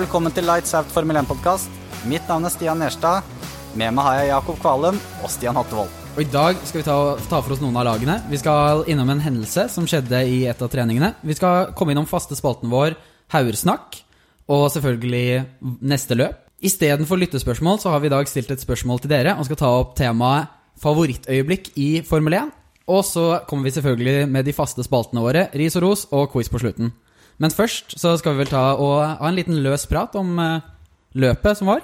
Velkommen til Lights Out Formel 1-podkast. Mitt navn er Stian Nerstad. Med meg har jeg Jakob Kvalum og Stian Hattevold. Og I dag skal vi ta, ta for oss noen av lagene. Vi skal innom en hendelse som skjedde i et av treningene. Vi skal komme innom faste spalten vår Haursnakk, og selvfølgelig neste løp. Istedenfor lyttespørsmål så har vi i dag stilt et spørsmål til dere og skal ta opp temaet favorittøyeblikk i Formel 1. Og så kommer vi selvfølgelig med de faste spaltene våre, ris og ros og quiz på slutten. Men først så skal vi vel ta og ha en liten løs prat om eh, løpet som var.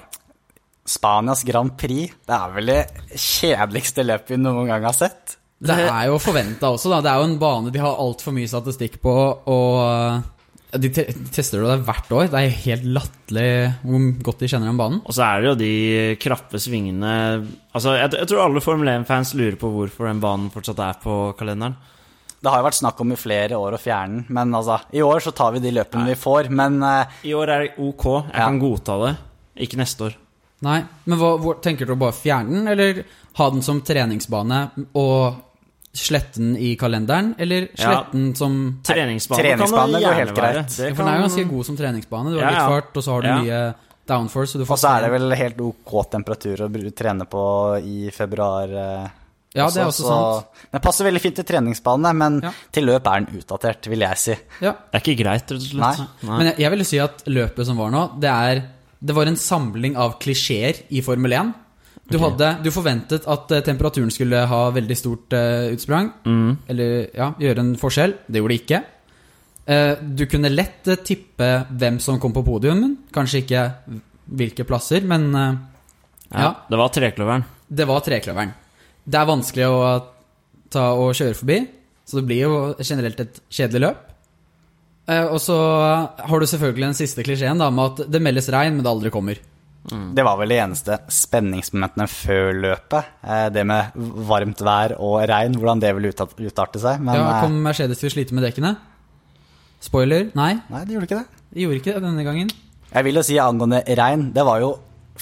Spanias Grand Prix det er vel det kjedeligste løpet vi noen gang har sett. Det er jo forventa også, da. Det er jo en bane de har altfor mye statistikk på, og eh, de, te de tester det hvert år. Det er helt latterlig hvor godt de kjenner den banen. Og så er det jo de krappe svingene Altså, jeg, jeg tror alle Formel 1-fans lurer på hvorfor den banen fortsatt er på kalenderen. Det har jo vært snakk om i flere år å fjerne den, men altså, i år så tar vi de løpene vi får. Men uh, I år er det ok. Jeg Ja. kan godta det. Ikke neste år. Nei, men hva, hvor, tenker du å bare fjerne den, eller ha den som treningsbane og slette den i kalenderen, eller slette den som Treningsbane, treningsbane kan det helt være. greit. Det kan... For den er jo ganske god som treningsbane. Du har Ja, litt fart, og så har du Ja. mye downforce. Så du får Og så er det vel helt ok temperatur å trene på i februar. eh, Ja, det er også sant. Den passer veldig fint til treningsbane, men Ja. til løp er den utdatert, vil jeg si. Ja. Det er ikke greit, rett og slett. Nei. Men jeg, jeg vil si at løpet som var nå, det er Det var en samling av klisjeer i Formel 1. Du, hadde, du forventet at eh, temperaturen skulle ha veldig stort uh, utsprang. Mm. Eller ja, gjøre en forskjell. Det gjorde det ikke. Uh, du kunne lett uh, tippe hvem som kom på podiumen. Kanskje ikke hvilke plasser, men ja. ja. Det var trekløveren. Det var trekløveren. Det er vanskelig å ta og kjøre forbi, så det blir jo generelt et kjedelig løp. Eh, og så har du selvfølgelig den siste klisjeen da, med at det meldes regn, men det aldri kommer. Det var vel de eneste spenningsmomentene før løpet. eh, Det med varmt vær og regn, hvordan det ville utarte seg. Men ja, eh, Kom Mercedes til å slite med dekkene? Spoiler nei, nei, de gjorde ikke det. de gjorde ikke det denne gangen. Jeg vil jo si angående regn, det var jo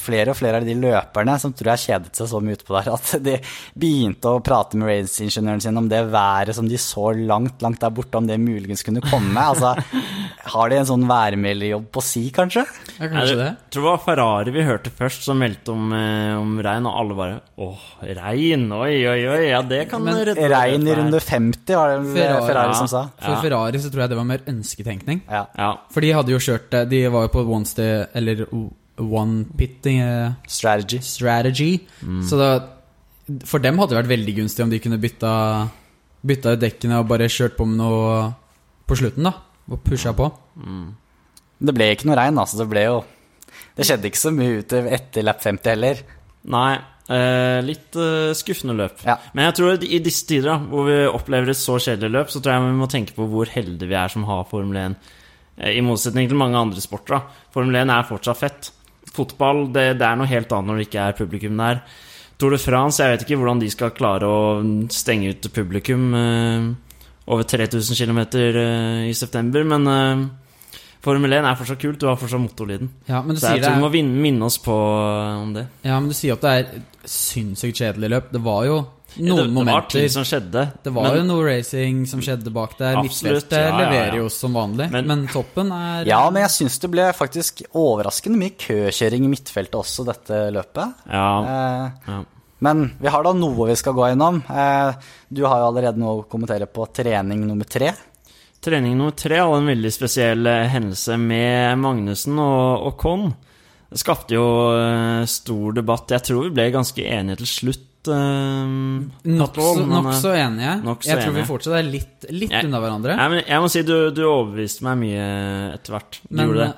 flere og flere av de løperne som tror jeg kjedet seg så mye utpå der, at de begynte å prate med raceingeniøren sin om det været som de så langt, langt der borte, om det muligens kunne komme. Altså, har de en sånn værmelderjobb på si, kanskje? Ja, kanskje det. Jeg tror det var Ferrari vi hørte først som meldte om, eh, om regn, og alle bare Åh, regn! Oi, oi, oi! Ja, det kan Men redde Regn i runde 50, var det Ferrari, Ferrari, ja. som sa. For Ja. Ferrari så tror jeg det var mer ønsketenkning. Ja. Ja. For de hadde jo kjørt eh, De var jo på one stay, eller one pitting strategy. Strategy. Mm. Så da, for dem hadde det vært veldig gunstig om de kunne bytta, bytta ut dekkene og bare kjørt på med noe på slutten, da. Og pusha på. Det ble ikke noe regn, altså. Det ble jo Det skjedde ikke så mye ute etter lap 50 heller. Nei, eh, litt eh, skuffende løp. Ja. Men jeg tror i disse tider, da, hvor vi opplever et så kjedelig løp, så tror jeg vi må tenke på hvor heldige vi er som har Formel 1. Eh, I motsetning til mange andre sporter. da. Formel 1 er fortsatt fett. Fotball det, det er noe helt annet når det ikke er publikum der. Tour de France, jeg vet ikke hvordan de skal klare å stenge ut publikum eh, over 3000 km eh, i september, men eh, Formel 1 er fortsatt kult, du har fortsatt motorlyden. Ja, men du Så jeg tror tror vi må er, minne oss på eh, om det. ja, men du sier at det er sinnssykt kjedelig løp. Det var jo noen det, det var momenter ting som skjedde. Det var men, jo noe racing som skjedde bak der. Midtfeltet ja, ja, ja. leverer jo som vanlig, men, Men- toppen er Ja, men jeg syns det ble faktisk overraskende mye køkjøring i midtfeltet også dette løpet. Ja, Eh, ja. Men vi har da noe vi skal gå gjennom. Eh, Du har jo allerede noe å kommentere på trening nummer tre. Trening nummer tre hadde en veldig spesiell eh, hendelse med Magnussen og, og Con. Det skapte jo eh, stor debatt. Jeg tror vi ble ganske enige til slutt. Eh, nokså nok så enige. nok jeg tror vi enige. fortsatt er litt, litt Jeg- unna hverandre. Jeg, men jeg må si du, du overbeviste meg mye etter hvert. Du Men gjorde det.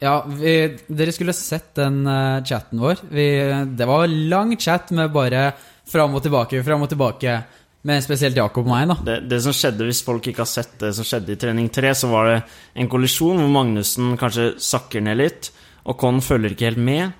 ja, vi, dere skulle sett den uh, chatten vår. Vi, det var lang chat med bare fram og tilbake, fram og tilbake. Med spesielt Jakob og meg, da. det. Det som skjedde, hvis folk ikke har sett det som skjedde i trening tre, så var det en kollisjon hvor Magnussen kanskje sakker ned litt, og Con følger ikke helt med.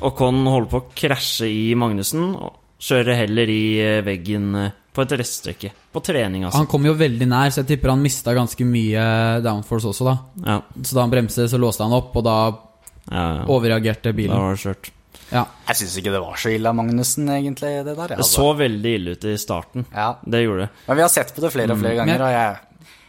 Og Con holder på å krasje i Magnussen, og kjører heller i eh, veggen eh, på et reststrekke. På trening, altså. Han kom jo veldig nær, så jeg tipper han mista ganske mye downforce også, da. Ja, Så da han bremset, så låste han opp, og da ja, ja. overreagerte Da var det kjørt. Ja. Jeg syns ikke det var så ille av Magnussen, egentlig, det der. Det altså. så veldig ille ut i starten. Ja. Det gjorde det. Men vi har sett på det flere og flere Mm. ganger, og jeg,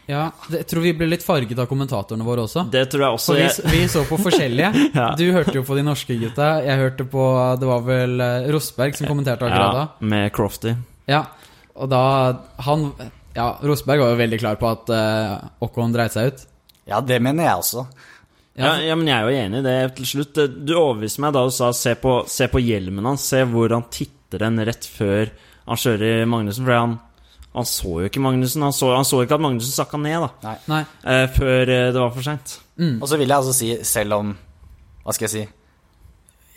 Ja, det, jeg tror vi ble litt farget av kommentatorene våre også. Det tror jeg også. For vi, Jeg, vi så på forskjellige. Ja. Du hørte jo på de norske gutta. Jeg hørte på Det var vel eh, Rosberg som kommenterte akkurat da. ja, med Crofty. Ja, og da Han Ja, Rosberg var jo veldig klar på at uh, Ocon dreit seg ut. Ja, det mener jeg også. Ja, ja, men jeg er jo enig i det til slutt. Du overbeviste meg da du sa se på, se på hjelmen hans. Se hvor han titter den rett før han kjører Magnussen. For han, han så jo ikke Magnussen. Han så, han så ikke at Magnussen sakka ned, da. Nei. Eh, før eh, det var for seint. Og så vil jeg altså si, selv om Hva skal jeg si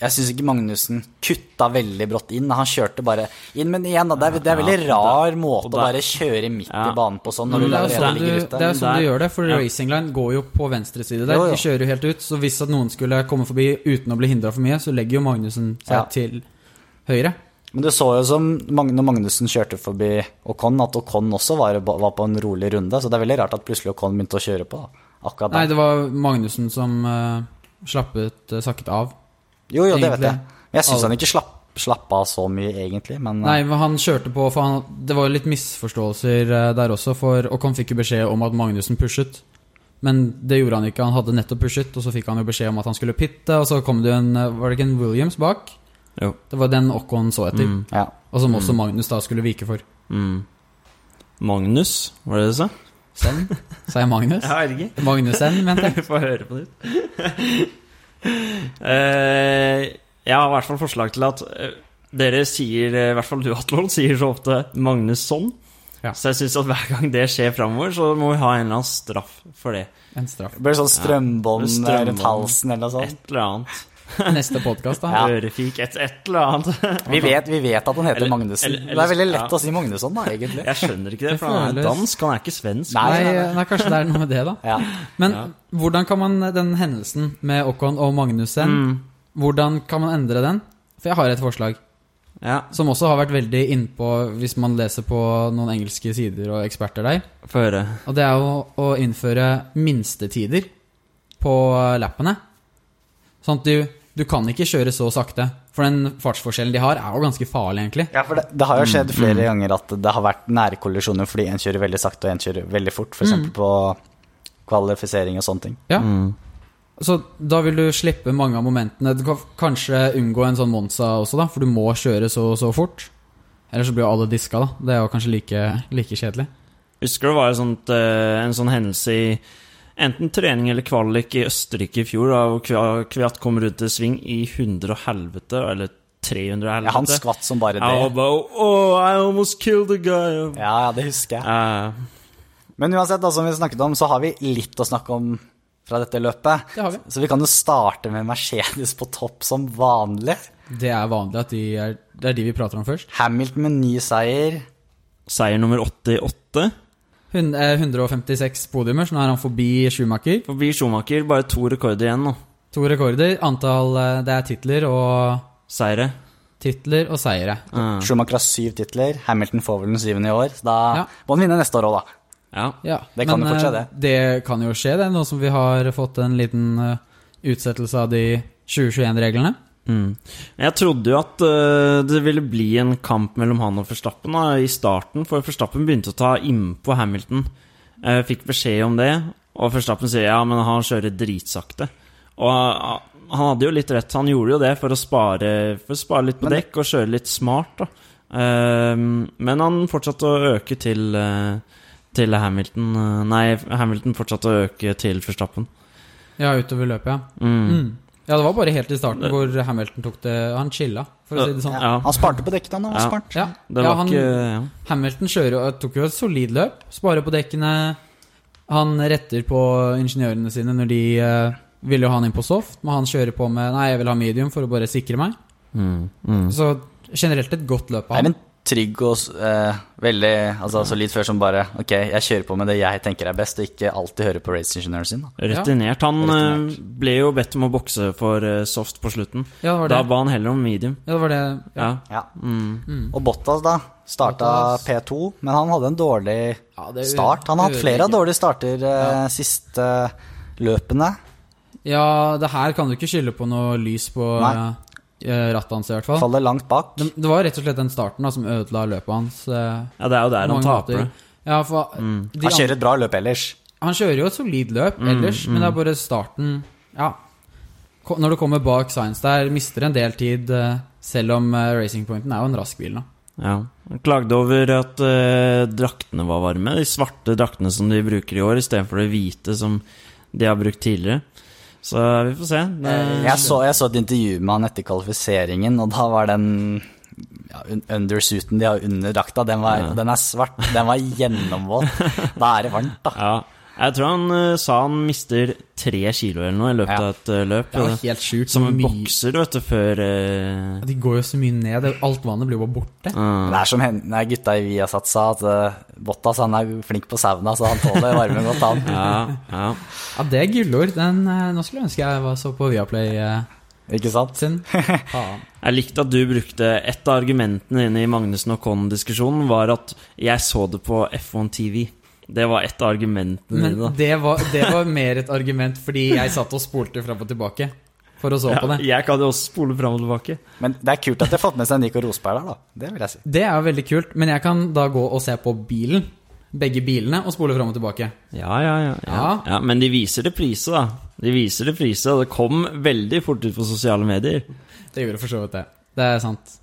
Jeg syns ikke Magnussen kutta veldig brått inn. Han kjørte bare inn. Men igjen, da, det er, det er veldig rar måte der- å bare kjøre midt Ja. i banen på sånn. Når Men du det er sånn du, det er sånn du gjør det, for Ja. Racing Line går jo på venstre side der. Jo, jo. De kjører jo helt ut, så hvis at noen skulle komme forbi uten å bli hindra for mye, så legger jo Magnussen seg Ja. til høyre. Men du så jo som når Magnussen kjørte forbi Ocon, at Ocon også var, var på en rolig runde. Så det er veldig rart at plutselig Ocon begynte å kjøre på. Da. Akkurat Nei, det var Magnussen som uh, slappet uh, sakket av. Jo, jo, det vet jeg. Men jeg syns han ikke slapp, slapp av så mye, egentlig. Men Nei, men han kjørte på For han, det var jo litt misforståelser der også, for Ocon fikk jo beskjed om at Magnussen pushet. Men det gjorde han ikke. Han hadde nettopp pushet, og så fikk han jo beskjed om at han skulle pitte, og så kom det jo en Var det ikke en Williams bak? Jo. Det var den Ocon så etter, Mm. ja. og som også Magnus da skulle vike for. Mm. Magnus, var det det du sa? Sen, sa jeg Magnus? Jeg vet ikke. Magnussen, mente jeg. Få får høre på nytt. uh, jeg har i hvert fall forslag til at uh, dere sier, i hvert fall du Atlon, sier så ofte Magnusson. Ja. Så jeg syns at hver gang det skjer framover, så må vi ha en eller annen straff for det. En straff. Det blir sånn strømbånd Ja, strømbånd. rundt halsen eller noe sånt. Et eller annet. Neste podkast, da. Ja. Ørefik, et, et eller annet. Vi vet, vi vet at han heter Eller- Magnussen. eller- det er veldig lett ja. å si Magnusson, da, egentlig. Jeg skjønner ikke det, Det for han er dansk, han er ikke svensk. Nei. Nei, nei, kanskje det er noe med det, da. Ja. Men Ja. hvordan kan man den hendelsen med Okon og Magnussen Mm. Hvordan kan man endre den? For jeg har et forslag. Ja, Som også har vært veldig innpå hvis man leser på noen engelske sider og eksperter der. få høre. Og det er jo å innføre minstetider på lappene. Sånn at du, du kan ikke kjøre så sakte. For den fartsforskjellen de har, er jo ganske farlig, egentlig. Ja, for det, det har jo skjedd flere ganger at det har vært nære kollisjoner fordi en kjører veldig sakte og en kjører veldig fort, f.eks. eksempel på kvalifisering og sånne ting. Ja. Mm. Så da vil du slippe mange av momentene. Du kan kanskje unngå en sånn Monza også, da, for du må kjøre så så fort. Eller så blir jo alle diska, da. Det er jo kanskje like, like kjedelig. Husker du det var sånt, eh, en sånn hendelse i enten trening eller kvalik i Østerrike i fjor, da hvor Kviat kom rundt til sving i 100 og helvete, eller 300 og helvete. Ja, han skvatt som bare Ja, det. bare, oh, I almost killed a guy. Ja, ja, det husker jeg. Uh, Men uansett, da, som vi snakket om, så har vi litt å snakke om fra dette løpet. Det har vi. Så vi kan jo starte med Mercedes på topp som vanlig. Det er vanlig at de er, det er de vi prater om først. Hamilton med ny seier. seier nummer 88. Hun- eh, 156 podiumer, så nå er han forbi Schumacher. Forbi Schumacher, bare to rekorder igjen nå. To rekorder. Antall eh, Det er titler og Seire. Titler og seire. Mm. Schumacher har syv titler. Hamilton får vel den syvende i år. Så da Ja. må han vinne neste år òg, da. ja. Ja, Det kan jo fortsette eh, det kan jo skje, det. Nå som vi har fått en liten utsettelse av de 2021-reglene. Mm. Jeg trodde jo at uh, det ville bli en kamp mellom han og Forstappen da, i starten, for Forstappen begynte å ta innpå Hamilton. Jeg fikk beskjed om det, og Forstappen sier ja, men han kjører dritsakte. Og uh, han hadde jo litt rett, han gjorde jo det for å spare, for å spare litt på Men- dekk og kjøre litt smart, da. Eh, men han fortsatte å øke til, til Hamilton Nei, Hamilton fortsatte å øke til Forstappen. Ja, utover løpet, ja. Mm. Mm. Ja, det var bare helt i starten hvor Hamilton tok det Han chilla, for å si det sånn. Ja. Han sparte på dekkene, han. Var Ja. smart. Ja, Det ja han, ikke ja. Hamilton kjører tok jo et solid løp. Sparer på dekkene. Han retter på ingeniørene sine når de uh, vil jo ha han inn på soft, men han kjører på med Nei, jeg vil ha medium for å bare sikre meg. Mm. Mm. Så generelt et godt løp av en trygg og eh, veldig altså, solid før som bare Ok, jeg kjører på med det jeg tenker er best, og ikke alltid hører på raceingeniøren sin. Da. Retinert. Han eh, ble jo bedt om å bokse for eh, soft på slutten. Ja, det var Da ba han heller om medium. Ja, det var det. Ja. Ja. Ja. Mm. Mm. Og Bottas, da. Starta Bottas. P2, men han hadde en dårlig Ja, det start. Han har hatt flere av dårlige starter eh, siste løpene. Ja, det her kan du ikke skylde på noe lys på Nei. Eh, rattet hans, i hvert fall. Faller langt bak. Det, det var rett og slett den starten da som ødela løpet hans. eh, ja, det er jo der han taper det. Ja, for de Han kjører et bra løp ellers. Han kjører jo et solid løp Mm, ellers, men det er bare starten Ja. Når du kommer bak Science der, mister en del tid, eh, selv om eh, Racing Pointen er jo en rask bil nå. Ja. Han klagde over at eh, draktene var varme. De svarte draktene som de bruker i år, istedenfor de hvite som de har brukt tidligere. Så vi får se. Jeg så, jeg så et intervju med han etter kvalifiseringen, og da var den ja, undersuiten de har under drakta, den, var, Ja. den er svart. Den var gjennomvåt. Da er det varmt, da. ja. Jeg tror han uh, sa han mister tre kilo eller noe i løpet Ja. av et uh, løp. Det var helt sjukt. Som en bokser, vet du, før uh... De går jo så mye ned. Alt vannet blir jo bare borte. Det er som hen- nei, gutta i Viasat sa, at uh, Bottas han er flink på sauna, så han tåler varmen godt, han. Ja, ja. Ja, det er gullord. Den, nå skulle jeg ønske jeg var så på Viaplay Ikke sant? sin. Jeg likte at du brukte Et av argumentene dine i Magnussen og Con-diskusjonen var at jeg så det på F1 TV. Det var et av argumentene Men dine. da. det var, det var mer et argument fordi jeg satt og spolte fram og tilbake for å så på det. jeg kan jo også spole fram og tilbake. Men det er kult at de har fått med seg Nico Rosberg der, da. Det vil jeg si. Det er veldig kult, men jeg kan da gå og se på bilen. Begge bilene og spole fram og tilbake. Ja, ja, ja, ja. Ja. ja. Men de viser reprise, da. De viser reprise, og det kom veldig fort ut på sosiale medier. Det gjorde for så vidt det. Det er sant.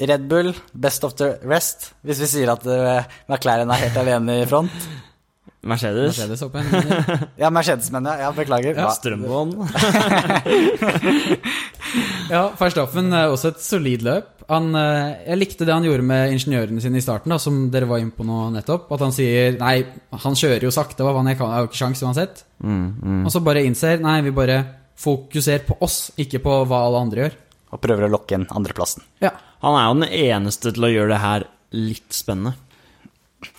Red Bull, best of the rest, hvis vi sier at uh, McLaren er helt alene i front. Mercedes. Mercedes opp en Ja, Mercedes, mener jeg. Ja, beklager. Ja, Strømbånd. Ja, Verstappen er også et solid løp. Han, eh, jeg likte det han gjorde med ingeniørene sine i starten, da, som dere var inne på nå nettopp. At han sier nei, han kjører jo sakte, hva faen, jeg kan- jeg har jo ikke sjans uansett. Mm, mm. Og så bare innser nei, vi bare fokuserer på oss, ikke på hva alle andre gjør. Og prøver å lokke inn andreplassen. Ja, Han er jo den eneste til å gjøre det her litt spennende.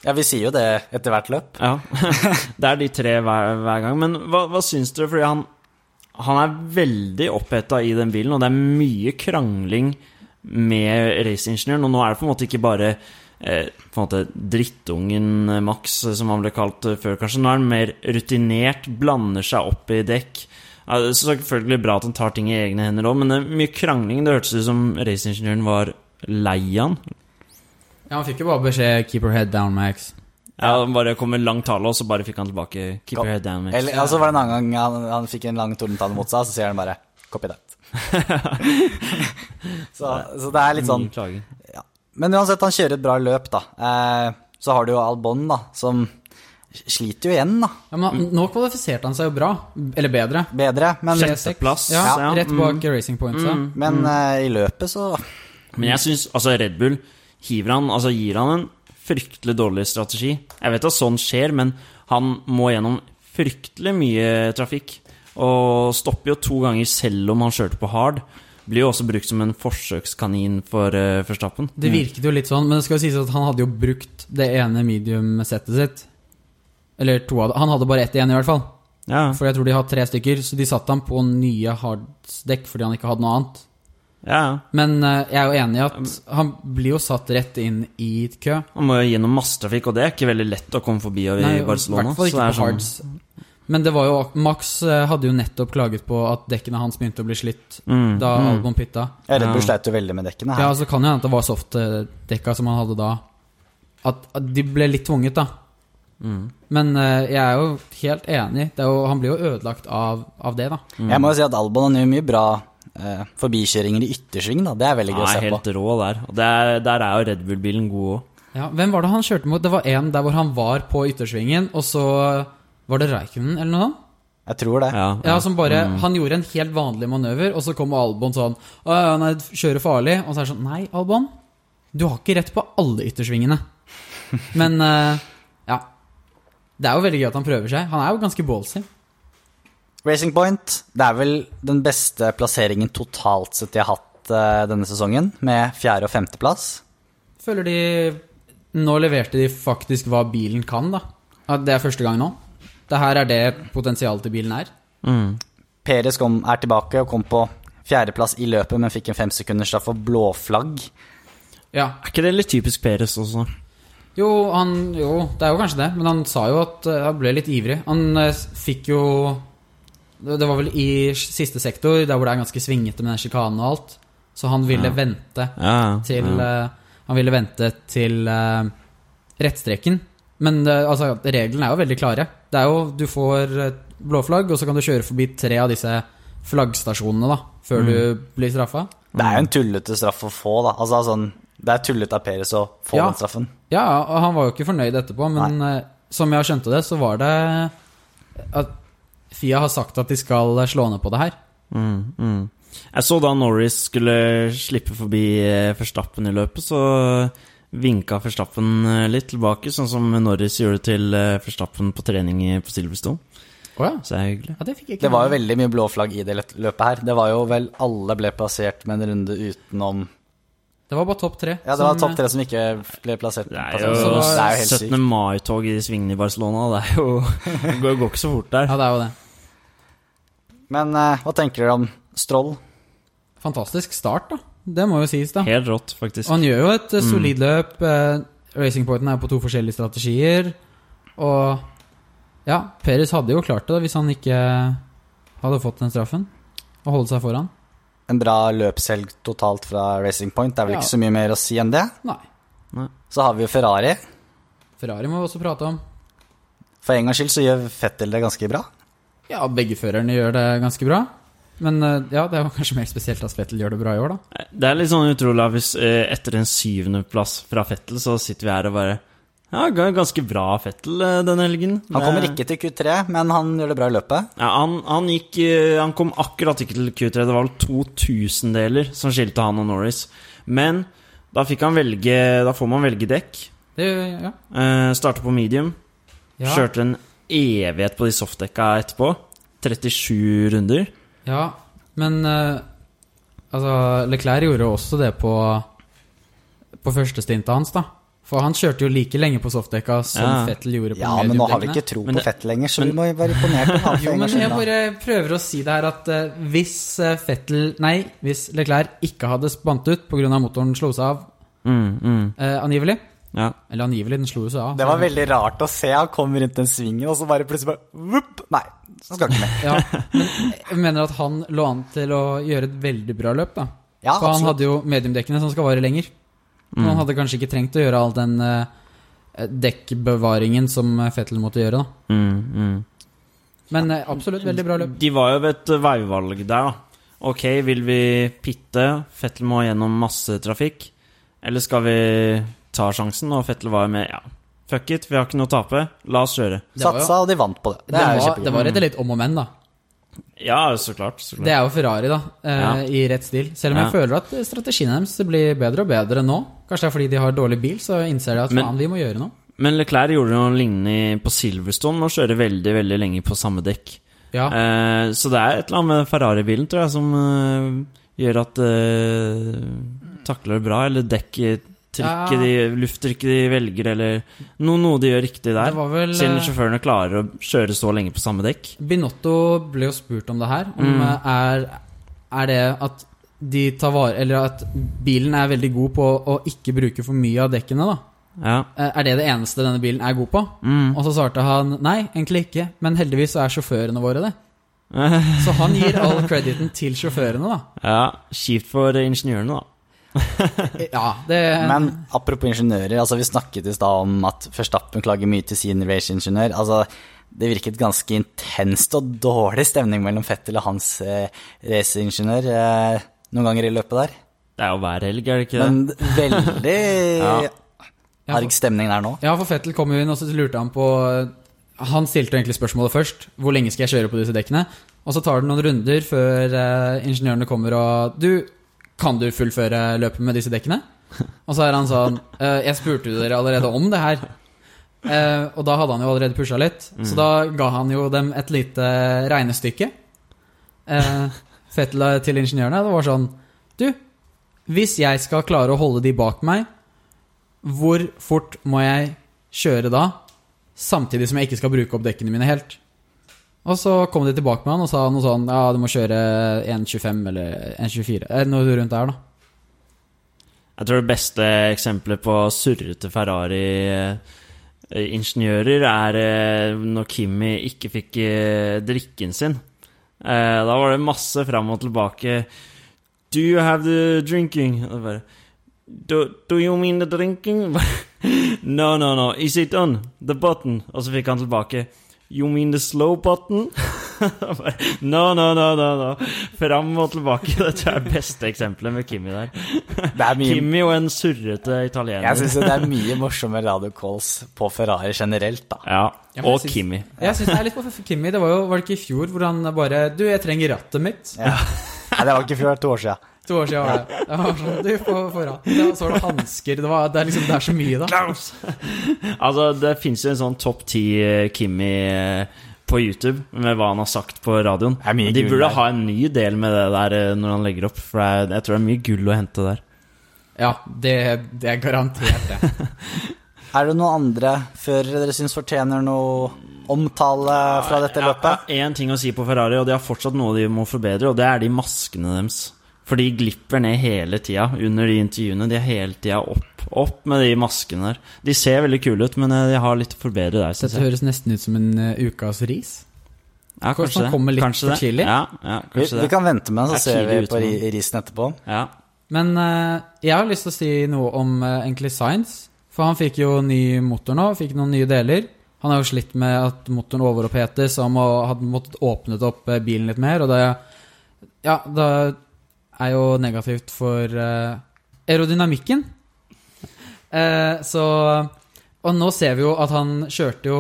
Ja, vi sier jo det etter hvert løp. Ja. det er de tre hver, hver gang. Men hva, hva syns dere? Fordi han, han er veldig oppheta i den bilen, og det er mye krangling med raceingeniøren. Og nå er det på en måte ikke bare eh, måte drittungen Max, eh, som han ble kalt eh, før, kanskje. Nå er han mer rutinert, blander seg opp i dekk. Ja, det er selvfølgelig bra at han tar ting i egne hender òg, men det er mye krangling. Det hørtes ut som raceingeniøren var lei han. ja han fikk jo bare beskjed 'keep your head down, Max'. Ja, han bare kom med lang tale, og så bare fikk han tilbake 'keep your head down'. Max». Eller, altså var det en annen gang han, han fikk en lang tordentale mot seg, så sier han bare 'copy that'. så, så det er litt sånn ja. Men uansett, han kjører et bra løp, da. Eh, så har du jo Albon, da, som sliter jo igjen, da. Ja, men Nå kvalifiserte han seg jo bra. Eller bedre. Bedre, men, Sjetteplass. Ja, Ja, Rett mm. Racing Racing Mm. men eh, i løpet så Men jeg syns altså Red Bull hiver han, altså gir han en fryktelig dårlig strategi. Jeg vet at sånn skjer, men han må gjennom fryktelig mye trafikk. Og stopper jo to ganger selv om han kjørte på hard. Blir jo også brukt som en forsøkskanin for uh, Verstappen. Det virket jo litt sånn, men det skal jo sies at han hadde jo brukt det ene medium-settet sitt. Eller to av dem. Han hadde bare ett igjen, i hvert fall. Ja, For jeg tror de har tre stykker, så de satte ham på nye hardsdekk fordi han ikke hadde noe annet. ja. ja. Men uh, jeg er jo enig i at han blir jo satt rett inn i kø. Han må jo gjennom massetrafikk, og det er ikke veldig lett å komme forbi Nei, i i Barcelona. hvert fall så ikke det er på sånn- hards. Men det var jo Max eh, hadde jo nettopp klaget på at dekkene hans begynte å bli slitt Mm, da mm. Albon pitta. ja, Red Bull sleit jo veldig med dekkene her. Ja, så så kan jo hende at det var softdekka som han hadde da. At, at de ble litt tvunget, da. Mm. Men uh, jeg er jo helt enig. Det er jo, han blir jo ødelagt av, av det, da. Jeg må jo si at Albon gjør mye bra uh, forbikjøringer i yttersving, da. Det er veldig gøy å se helt på. helt rå der. Og der, er, der er jo Red Bull-bilen god òg. Ja, Hvem var det han kjørte mot? Det var en der hvor han var på yttersvingen, og så var det Reikunen eller noe sånt? Jeg tror det. Ja, Ja, som bare, Mm. Han gjorde en helt vanlig manøver, og så kom Albon sånn Å, nei, kjører farlig. Og så er det sånn Nei, Albon, du har ikke rett på alle yttersvingene. Men uh, ja. Det er jo veldig gøy at han prøver seg. Han er jo ganske ballsy. Racing Point, det er vel den beste plasseringen totalt sett de har hatt eh, denne sesongen, med fjerde- og femteplass. Føler de Nå leverte de faktisk hva bilen kan, da. At det er første gang nå. Det her er det potensialet til bilen er. Mm. Perez kom, er tilbake og kom på fjerdeplass i løpet, men fikk en femsekundersstraff for blåflagg. Ja. Er ikke det litt typisk Peres også? Jo, han, jo, det er jo kanskje det, men han sa jo at eh, han ble litt ivrig. Han eh, fikk jo Det var vel i siste sektor, der hvor det er ganske svingete med den sjikanen og alt. Så han ville Ja. vente Ja, til ja. eh, Han ville vente til uh, rettstreken. Men uh, altså, reglene er jo veldig klare. Det er jo, Du får et blåflagg, og så kan du kjøre forbi tre av disse flaggstasjonene da, før du blir straffa. Det er jo en tullete straff å få, da. Altså, sånn, det er tullete av Peres å få Ja. den straffen. Ja, og han var jo ikke fornøyd etterpå, men Nei. som jeg skjønte det, så var det at Fia har sagt at de skal slå ned på det her. Mm, mm. Jeg så da Norris skulle slippe forbi forstappen Verstappen i løpet, så vinka Verstappen eh, litt tilbake, sånn som Norris gjorde til forstappen Verstappen på trening på Silverstone. Oh ja. Så det er hyggelig. ja. Det fikk jeg ikke Det var jo veldig mye blå flagg i det løpet her. Det var jo vel alle ble plassert med en runde utenom Det var bare topp tre. Ja, det var topp tre som ikke ble plassert. Det er jo det er jo helt 17. mai-tog i svingene i Barcelona. Det er jo Det går, går ikke så fort der. Ja, det er jo det. Men uh, hva tenker dere om Stroll? Fantastisk start, da. Det må jo sies, da. Helt rått, faktisk. Og han gjør jo et mm. solid løp. Eh, Racing Pointen er på to forskjellige strategier. Og ja, Peres hadde jo klart det hvis han ikke hadde fått den straffen. Og holdt seg foran. En bra løpshelg totalt fra Racing Point. Det er vel Ja. ikke så mye mer å si enn det. Nei. Så har vi jo Ferrari. Ferrari må vi også prate om. For en gangs skyld så gjør Fettel det ganske bra. Ja, begge førerne gjør det ganske bra. Men eh, ja, det er kanskje mer spesielt at Fettel gjør det bra i år, da. Det er litt sånn utrolig at hvis eh, etter en syvendeplass fra Fettel, så sitter vi her og bare Ja, ga- ganske bra Fettel eh, denne helgen. Han kommer ikke til Q3, men han gjør det bra i løpet. Ja, han, han gikk eh, Han kom akkurat ikke til Q3. Det var vel to tusendeler som skilte han og Norris. Men da fikk han velge Da får man velge dekk. Det, ja. Eh, Starte på medium. Ja. Kjørte en evighet på de softdekka etterpå. 37 runder. ja, men eh, Altså, Leclerc gjorde også det på På første stintet hans, da. For han kjørte jo like lenge på softdekka som Ja. Fettel gjorde på Ja, men nå har vi ikke tro på det- Fettel lenger, så men- vi må være imponert over han. Jo, men jeg bare prøver å si det her at uh, hvis Fettel Vettel Nei, hvis Leclerc ikke hadde spant ut pga. motoren slo seg av, Mm, mm, Uh, angivelig ja. Eller angivelig, den slo jo seg av. Det var veldig rart å se. Han kom rundt den svingen, og så bare plutselig bare Vupp! Nei, så skal ikke med. Ja, men jeg mener at han lå an til å gjøre et veldig bra løp, da. Ja, For han absolutt. hadde jo mediumdekkene som skal vare lenger. Men han hadde kanskje ikke trengt å gjøre all den uh, dekkbevaringen som Fettel måtte gjøre, da. Mm, mm. Men uh, absolutt veldig bra løp. De var jo ved et veivalg der, da. Ok, vil vi pitte? Fettel må gjennom masse trafikk. Eller skal vi ta sjansen? Og Fettel var jo med Ja, fuck it, vi har ikke noe å tape. La oss kjøre. Satsa, og de vant på det. Det, Det var, det var et litt om og men, da. Ja, så klart. Så klart. Det er jo Ferrari, da, eh, Ja. i rett stil. Selv om jeg føler at strategien deres blir bedre og bedre nå. Kanskje det er fordi de har dårlig bil, så innser de at Men- faen, vi må gjøre noe. Men Leclerc gjorde noe lignende på Silverstone og kjører veldig veldig lenge på samme dekk. Ja, Eh, så det er et eller annet med Ferrari-bilen tror jeg som eh, gjør at uh, takler det bra, eller dekktrykket Ja. de Lufttrykket de velger, eller noe, noe de gjør riktig der. vel Siden eh, sjåførene klarer å kjøre så lenge på samme dekk. Binotto ble jo spurt om det her. Om Mm. eh, er, er det at de tar vare Eller at bilen er veldig god på å ikke bruke for mye av dekkene, da. Ja. Eh, Er det det eneste denne bilen er god på? Mm. Og så svarte han nei, egentlig ikke. Men heldigvis så er sjåførene våre det. Så han gir all crediten til sjåførene, da. ja. Kjipt for ingeniørene, da. Ja, det Men apropos ingeniører, altså vi snakket i stad om at Førstappen klager mye til sin raceingeniør. Altså, det virket ganske intenst og dårlig stemning mellom Fettel og hans eh, raceingeniør eh, noen ganger i løpet der. Det er jo hver helg, er det ikke det? Men veldig Ja. Ja, arg stemning der nå. Ja, for Fettel kom jo inn, og så lurte han på Han stilte egentlig spørsmålet først. Hvor lenge skal jeg kjøre på disse dekkene? Og så tar det noen runder før eh, ingeniørene kommer og Du, kan du fullføre løpet med disse dekkene? Og så er han sånn eh, Jeg spurte dere allerede om det her. Eh, og da hadde han jo allerede pusha litt, så da ga han jo dem et lite regnestykke. Eh, Fettel til ingeniørene. Det var sånn Du, hvis jeg skal klare å holde de bak meg, hvor fort må jeg kjøre da, samtidig som jeg ikke skal bruke opp dekkene mine helt? Og så kom de tilbake med han og sa noe sånn Ja, du må kjøre 1.25 eller 1.24. eh, Noe rundt der, da. Jeg tror det beste eksempelet på surrete Ferrari-ingeniører er eh, når Kimi ikke fikk eh, drikken sin. Eh, Da var det masse fram og tilbake. Do you have the drinking? Og bare, do, do you mean the drinking? no, no, no. Is it on? The button? Og så fikk han tilbake You mean the slow button? No, no, no, no, no. Fram og tilbake. Det tror jeg er beste eksempelet med Kimmy der. Det er mye Kimmy og en surrete italiener. Jeg syns det er mye morsommere radiocalls på Ferrari generelt, da. Ja, Ja, men jeg og syns- Kimmi. Jeg synes det er litt på Kimmy. Det var jo var det ikke i fjor hvor han bare Du, jeg trenger rattet mitt. Ja. Nei, det var ikke i fjor, to år siden. To år siden var det. Det var sånn, du, på foran. Da, så var det hansker. Det, var- det, er liksom, det er så mye, da. Klaus! altså, det fins jo en sånn topp ti eh, Kimmi eh, på YouTube med hva han har sagt på radioen. Det er mye De gull burde der. ha en ny del med det der eh, når han legger opp, for det er, jeg tror det er mye gull å hente der. Ja, det, det er garantert det. Er det noen andre før dere syns fortjener noe omtale fra dette løpet? Jeg én ting å si på Ferrari, og de har fortsatt noe de må forbedre, og det er de maskene deres. For de glipper ned hele tida under de intervjuene. De er hele tida opp, opp med de maskene der. De ser veldig kule ut, men eh, de har litt å forbedre der, Dette jeg. høres nesten ut som en uh, ukas ris. Ja, Kanskje det. kommer litt Kanskje for det. tidlig? Ja, ja Vi, vi kan vente med den, så er ser vi på ri- risen etterpå. Ja. Men uh, jeg har lyst til å si noe om uh, egentlig Science. For han fikk jo ny motor nå, fikk noen nye deler. Han har jo slitt med at motoren overopphetes, og han må, hadde måttet åpnet opp bilen litt mer. Og det Ja, det er jo negativt for uh, aerodynamikken. Uh, så Og nå ser vi jo at han kjørte jo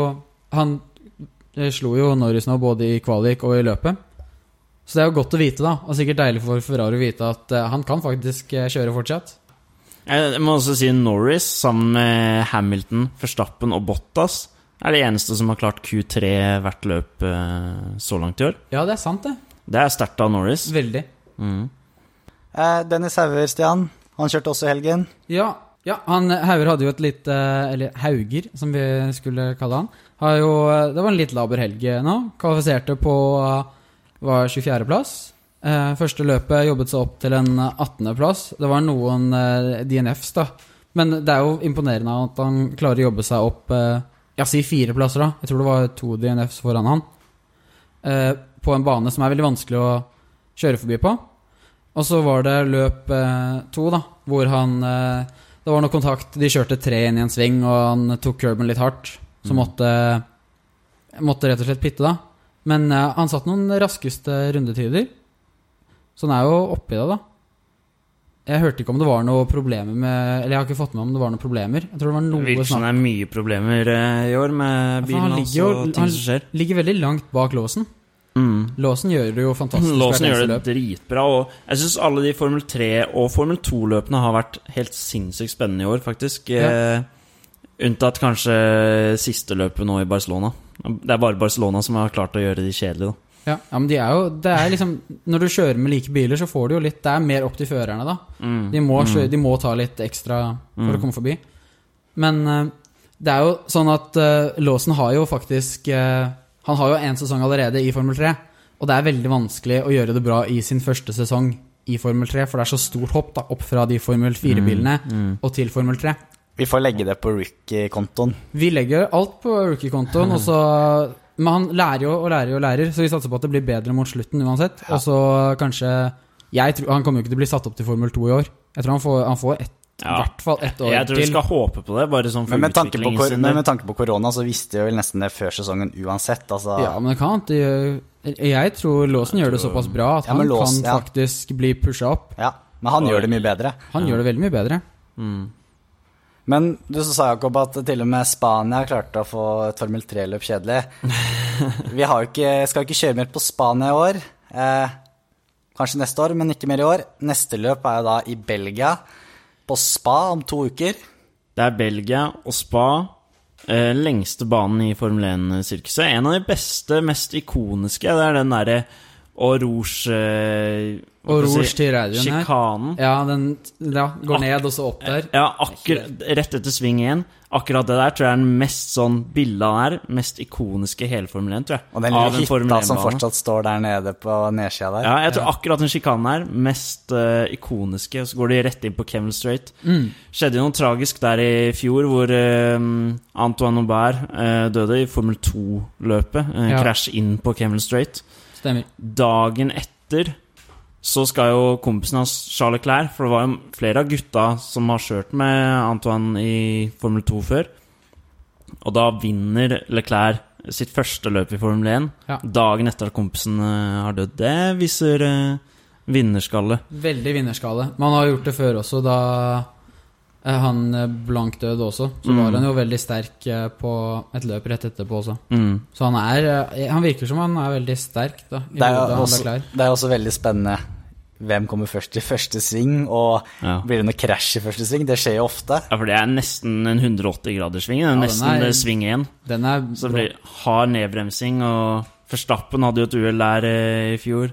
Han eh, slo jo Norris nå både i kvalik og i løpet. Så det er jo godt å vite, da. Og sikkert deilig for Ferrari å vite at uh, han kan faktisk kjøre fortsatt. Jeg må også si Norris sammen med Hamilton, Verstappen og Bottas er de eneste som har klart Q3 hvert løp så langt i år. Ja, det er sant, det. Det er sterkt av Norris. Veldig. Mm. Eh, Dennis Hauger, Stian. Han kjørte også i helgen. Ja, ja han, Hauger hadde jo et litt eh, Eller Hauger, som vi skulle kalle han. Jo, eh, det var en litt laber helg eh, nå. Kvalifiserte på eh, var 24.-plass. Eh, første løpet jobbet seg opp til en 18.-plass. Det var noen eh, DNFs, da. Men det er jo imponerende at han klarer å jobbe seg opp eh, Ja, si fire plasser, da. Jeg tror det var to DNFs foran han. Eh, på en bane som er veldig vanskelig å kjøre forbi på. Og så var det løp eh, to, da, hvor han eh, Det var noe kontakt. De kjørte tre inn i en sving, og han tok curben litt hardt. Så måtte Måtte rett og slett pitte, da. Men eh, han satt noen raskeste rundetider. Så han er jo oppi det, da. Jeg hørte ikke om det var noe problemer med Eller jeg har ikke fått med om det var noen problemer. Jeg tror det var noe virker som det er mye problemer eh, i år med bilen han hans jo- og ting han- som skjer. Ligger veldig langt bak låsen. Mm. Låsen gjør det jo fantastisk. Låsen gjør det dritbra, og jeg syns alle de Formel 3- og Formel 2-løpene har vært helt sinnssykt spennende i år, faktisk. Ja. Eh, unntatt kanskje siste løpet nå i Barcelona. Det er bare Barcelona som har klart å gjøre de kjedelige, da. Ja, ja, men de er jo Det er liksom Når du kjører med like biler, så får du jo litt Det er mer opp til førerne, da. Mm. De må, kjøre, de må ta litt ekstra for Mm. å komme forbi. Men eh, det er jo sånn at uh, låsen har jo faktisk eh, Han har jo én sesong allerede i Formel 3. Og det er veldig vanskelig å gjøre det bra i sin første sesong i Formel 3, for det er så stort hopp da, opp fra de Formel 4-bilene Mm. og til Formel 3. Vi får legge det på rookie-kontoen. Vi legger alt på rookie-kontoen, Men han lærer jo og lærer og lærer, så vi satser på at det blir bedre mot slutten uansett. Og så kanskje jeg tror, Han kommer jo ikke til å bli satt opp til Formel 2 i år. Jeg tror han får, han får ett, i Ja. hvert fall ett år Jeg tror vi skal håpe på det, bare sånn for Men med tanke, på, kor- men med tanke på korona, så visste vi vel nesten det før sesongen uansett. Altså, Ja, men det kan de- Jeg tror Låsen gjør det såpass bra at Ja, han Lås, kan ja. faktisk bli pusha opp. Ja, men han gjør det mye bedre. Han gjør det veldig mye bedre. Mm. Men du så sa Jakob at til og med Spania klarte å få et Formel 3-løp kjedelig. Vi har jo ikke, skal ikke kjøre mer på Spania i år. Eh, kanskje neste år, men ikke mer i år. Neste løp er jo da i Belgia, på Spa om to uker. Det er Belgia og Spa. Eh, lengste banen i Formel 1-sirkuset. En av de beste, mest ikoniske. Det er den derre Au Rouge eh, hva Og skal jeg rouge si, til radioen her. Sjikanen. Ja, den ja, går ned og så opp der. Ja, akkurat rett etter sving 1. Akkurat det der tror jeg er den mest sånn bildet av den her, mest ikoniske i hele Formel 1, tror jeg. Og den Av lille Formel hytta som 1-bane. fortsatt står der nede på nedsida der. Ja, jeg tror akkurat den sjikanen her, mest eh, ikoniske. Og så går de rett inn på Kevin Strait. Mm. Skjedde jo noe tragisk der i fjor, hvor eh, Antoine Aubert eh, døde i Formel 2-løpet. Uh, Ja. Krasj inn på Kevin Strait. Stemmer. Dagen etter så skal jo kompisen hans Charles Leclerc For det var jo flere av gutta som har kjørt med Antoine i Formel 2 før. Og da vinner Leclerc sitt første løp i Formel 1 Ja. dagen etter at kompisen eh, har dødd. Det viser eh, vinnerskalle. Veldig vinnerskalle. Man har gjort det før også, da han eh, Blank død også. Så Mm. var han jo veldig sterk eh, på et løp rett etterpå også. Mm. Så han er eh, Han virker som han er veldig sterk, da. I Det er, hodet, også, det er også veldig spennende hvem kommer først i første sving, og Ja. blir det noe krasj i første sving? Det skjer jo ofte. ja, for det er nesten en 180-graderssving. Det er den nesten er- eh, sving én. Den er Så det blir hard nedbremsing, og Forstappen hadde jo et uhell der eh, i fjor.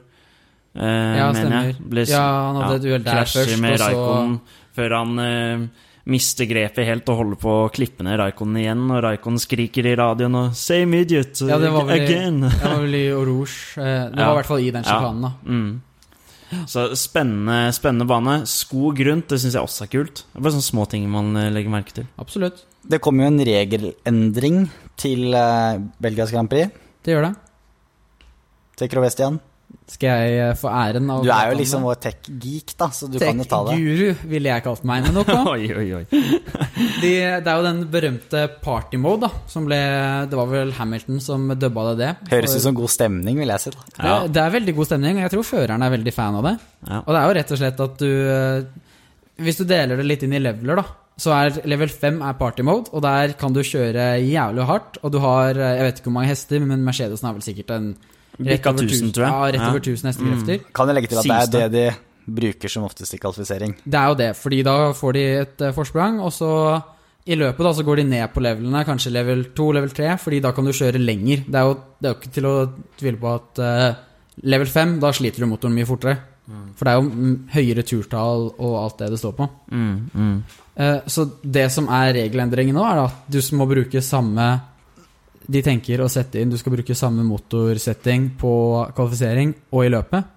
Eh, Ja, mener jeg. stemmer. Ble, Ja, han hadde et uhell der først, og så- før han eh, mister grepet helt og holder på å klippe ned Raikonen igjen, og Raikonen skriker i radioen og 'Same idiot Ja, det var vel i, again'. det var vel i Rouge. eh, Det Ja. var i hvert fall i den Ja. sjikanen, da. Mm. Så spennende, spennende bane. Skog rundt, det syns jeg også er kult. Det er bare sånne små ting man eh, legger merke til. Absolutt. Det kommer jo en regelendring til eh, Belgias Grand Prix. Det gjør det. Til Krovestian. Skal jeg eh, få æren av Du er jo liksom vår tech-geek, da, så du kan jo ta det. Tech-guru ville jeg kalt meg. Men nok om. Oi, oi, oi. De, det er jo den berømte party mode, da. Som ble Det var vel Hamilton som dubba det det. Høres ut som god stemning, vil jeg si. da. Ja. Det, det er veldig god stemning, og jeg tror føreren er veldig fan av det. Ja. Og det er jo rett og slett at du eh, Hvis du deler det litt inn i leveler, da, så er level 5 er party mode, og der kan du kjøre jævlig hardt. Og du har eh, Jeg vet ikke hvor mange hester, men Mercedesen har vel sikkert en rett over 1000, tror jeg. Ja, rett Mm. over 1000 hestekrefter. Kan jeg legge til at Sies det er det de bruker som oftest i kvalifisering. Det er jo det, fordi da får de et eh, forsprang, og så i løpet da så går de ned på levelene, kanskje level 2, level 3, fordi da kan du kjøre lenger. Det er jo, det er jo ikke til å tvile på at uh, level 5, da sliter du motoren mye fortere. For det er jo mm, høyere turtall og alt det det står på. Mm, mm. Uh, så det som er regelendringen nå, er at du må bruke samme De tenker å sette inn Du skal bruke samme motorsetting på kvalifisering og i løpet.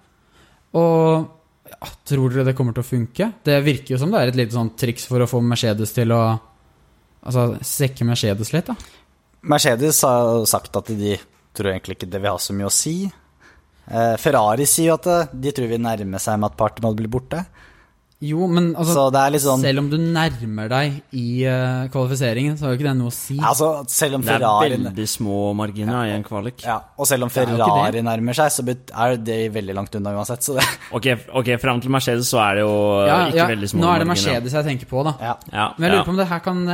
Og ja, tror dere det kommer til å funke? Det virker jo som det er et lite sånn triks for å få Mercedes til å Altså sekke Mercedes litt, da. Mercedes har sagt at de tror egentlig ikke det vil ha så mye å si. Eh, Ferrari sier jo at eh, de tror vi nærmer seg med at party blir borte. Jo, men altså sånn Selv om du nærmer deg i uh, kvalifiseringen, så har jo ikke det noe å si. Altså, selv om Det er veldig små marginer ja, i en kvalik. ja, Og selv om er Ferrari nærmer seg, så er det veldig langt unna uansett. Så det, Ok, okay fram til Mercedes så er det jo ja, ikke ja, veldig små marginer. nå er det marginer. Mercedes jeg tenker på, da. ja. Ja, Men jeg lurer på om det her kan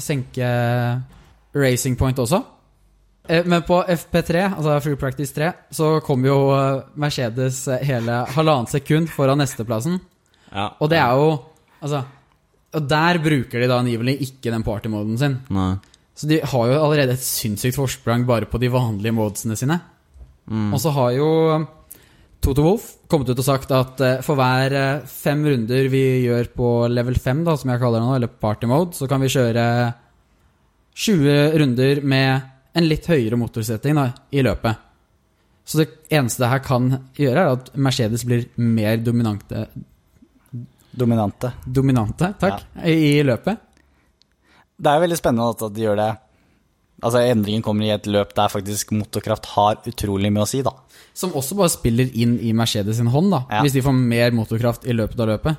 senke Racing Point også. Eh, Men på FP3, altså Free Practice 3, så kom jo eh, Mercedes eh, hele halvannet sekund foran nesteplassen. Ja. Og det er jo Altså Og der bruker de da angivelig ikke den party-moden sin. Nei. Så de har jo allerede et sinnssykt forsprang bare på de vanlige modesene sine. Mm. Og så har jo Toto Wolff kommet ut og sagt at eh, for hver eh, fem runder vi gjør på level 5, da, som jeg kaller det nå, eller party mode, så kan vi kjøre 20 runder med en litt høyere motorsetting da, i løpet. Så det eneste det her kan gjøre, er at Mercedes blir mer dominante, Dominante. dominante takk, i, i løpet. Det er veldig spennende at de gjør det Altså, endringen kommer i et løp der faktisk motorkraft har utrolig mye å si, da. Som også bare spiller inn i Mercedes sin hånd, da, Ja. hvis de får mer motorkraft i løpet av løpet.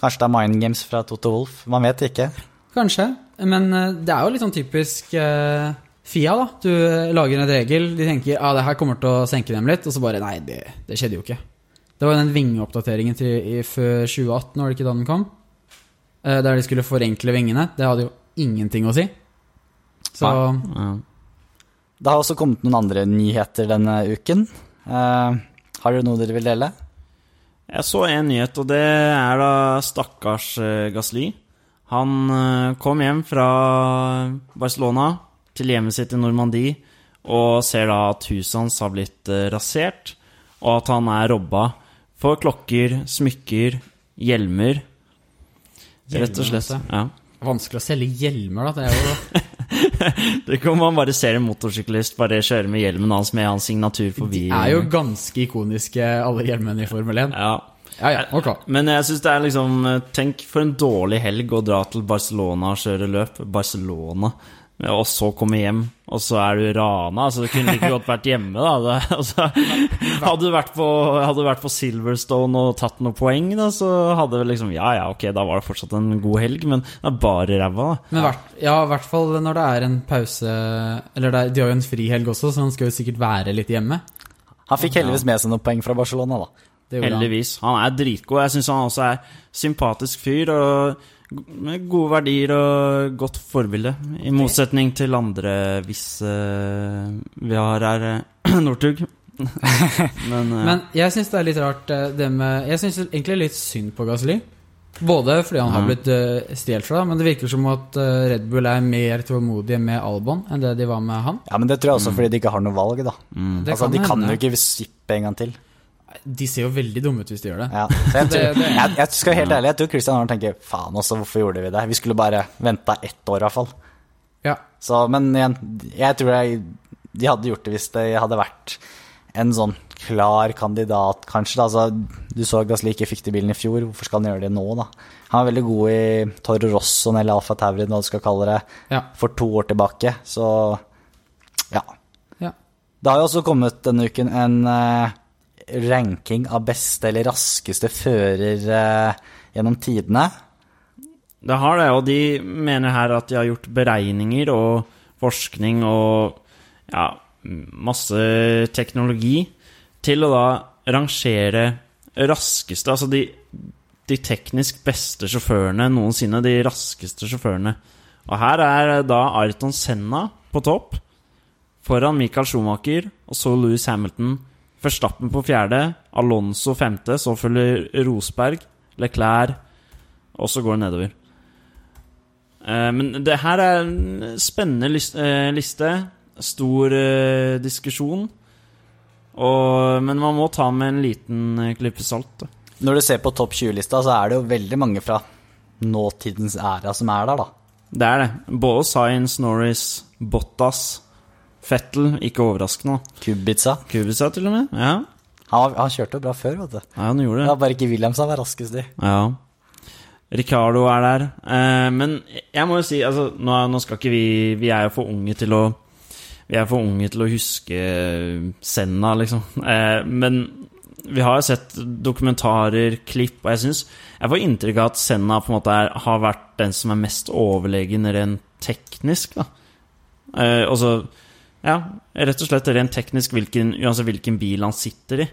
Kanskje det er mind games fra Toto Wolff, man vet ikke. Kanskje, men eh, det er jo litt sånn typisk uh, Fia, da. Du eh, lager en regel, de tenker ja, det her kommer til å senke dem litt, og så bare nei, det, det skjedde jo ikke. Det var jo den vingeoppdateringen til, i, før 2018, var det ikke da den kom? Eh, der de skulle forenkle vingene. Det hadde jo ingenting å si. Så Ja. Det har også kommet noen andre nyheter denne uken. Eh, har dere noe dere vil dele? Jeg så en nyhet, og det er da stakkars Gasli. Gasly. Han eh, kom hjem fra Barcelona til hjemmet sitt i Normandie og ser da at huset hans har blitt eh, rasert, og at han er robba for klokker, smykker, hjelmer. Rett og slett. Ja. vanskelig å selge hjelmer, da. Det er jo Det kan man bare ser en motorsyklist bare kjøre med hjelmen hans med hans signatur forbi. De er jo ganske ikoniske, alle hjelmene i Formel 1. Ja. Ja, ja, ok. Men jeg synes det er liksom Tenk for en dårlig helg å dra til Barcelona og kjøre løp. Barcelona. Og så komme hjem, og så er du rana. Altså, du kunne ikke godt vært hjemme, da. Det, altså, hadde, du vært på, hadde du vært på Silverstone og tatt noen poeng, da, så hadde det liksom Ja ja, ok, da var det fortsatt en god helg, men det er bare ræva, da. Men hvert, ja, i hvert fall når det er en pause Eller det er, de har jo en frihelg også, så han skal jo sikkert være litt hjemme. Han fikk heldigvis med seg noen poeng fra Barcelona, da. Det. Heldigvis. Han er dritgod. Jeg syns han også er sympatisk fyr. og med gode verdier og godt forbilde. I motsetning til andre hvis uh, vi har her uh, Northug. Men, uh, Men jeg syns det er litt rart det med Jeg syns egentlig litt synd på Gasly. Både fordi han har blitt uh, stjålet fra, men det virker som at Red Bull er mer tålmodige med Albon enn det de var med han. Ja, men det tror jeg også fordi de ikke har noe valg, da. mm. Altså, altså, de kan jo ikke sippe en gang til. De ser jo veldig dumme ut hvis de gjør det. Ja. Jeg, tror, jeg, jeg skal være helt ærlig, jeg tror Christian Arne tenker faen også, hvorfor gjorde vi det? Vi skulle bare venta ett år, i hvert fall. Ja. Så, men igjen, jeg tror jeg, de hadde gjort det hvis det hadde vært en sånn klar kandidat, kanskje. Altså, du så Gasli ikke fikk til bilen i fjor, hvorfor skal han gjøre det nå, da? Han er veldig god i Toro Rosson eller Alfa Tauri, hva du skal kalle det, Ja. for to år tilbake, så ja. ja. Det har jo også kommet denne uken en eh, ranking av beste eller raskeste fører eh, gjennom tidene. Det har det, og de mener her at de har gjort beregninger og forskning og ja, masse teknologi til å da rangere raskeste Altså de, de teknisk beste sjåførene noensinne. De raskeste sjåførene. Og her er da Ayrton Senna på topp. Foran Michael Schumacher og så Louis Hamilton. Verstappen på fjerde, Alonso femte, så følger Rosberg, Leclerc, og så går det nedover. Eh, Men det her er en spennende eh, liste. Stor eh, diskusjon. Og, men man må ta med en liten klype salt. Når du ser på topp 20-lista, så er det jo veldig mange fra nåtidens æra som er der, da. Det er det. Både Science, Norris, Bottas, Fettel, ikke overraskende. Kubica. Kubica til og med. Ja, Han, han kjørte jo bra før, vet du. ja han gjorde Det det. var bare ikke Williams som var raskest i. Ja. Ricardo er der. Eh, men jeg må jo si altså, nå, nå skal ikke vi Vi er jo for unge til å Vi er for unge til å huske Senna, liksom. Eh, men vi har jo sett dokumentarer, klipp, og jeg syns Jeg får inntrykk av at Senna på en måte er, har vært den som er mest overlegen rent teknisk, da. Eh, og så Ja, rett og slett rent teknisk hvilken, uansett hvilken bil han sitter i.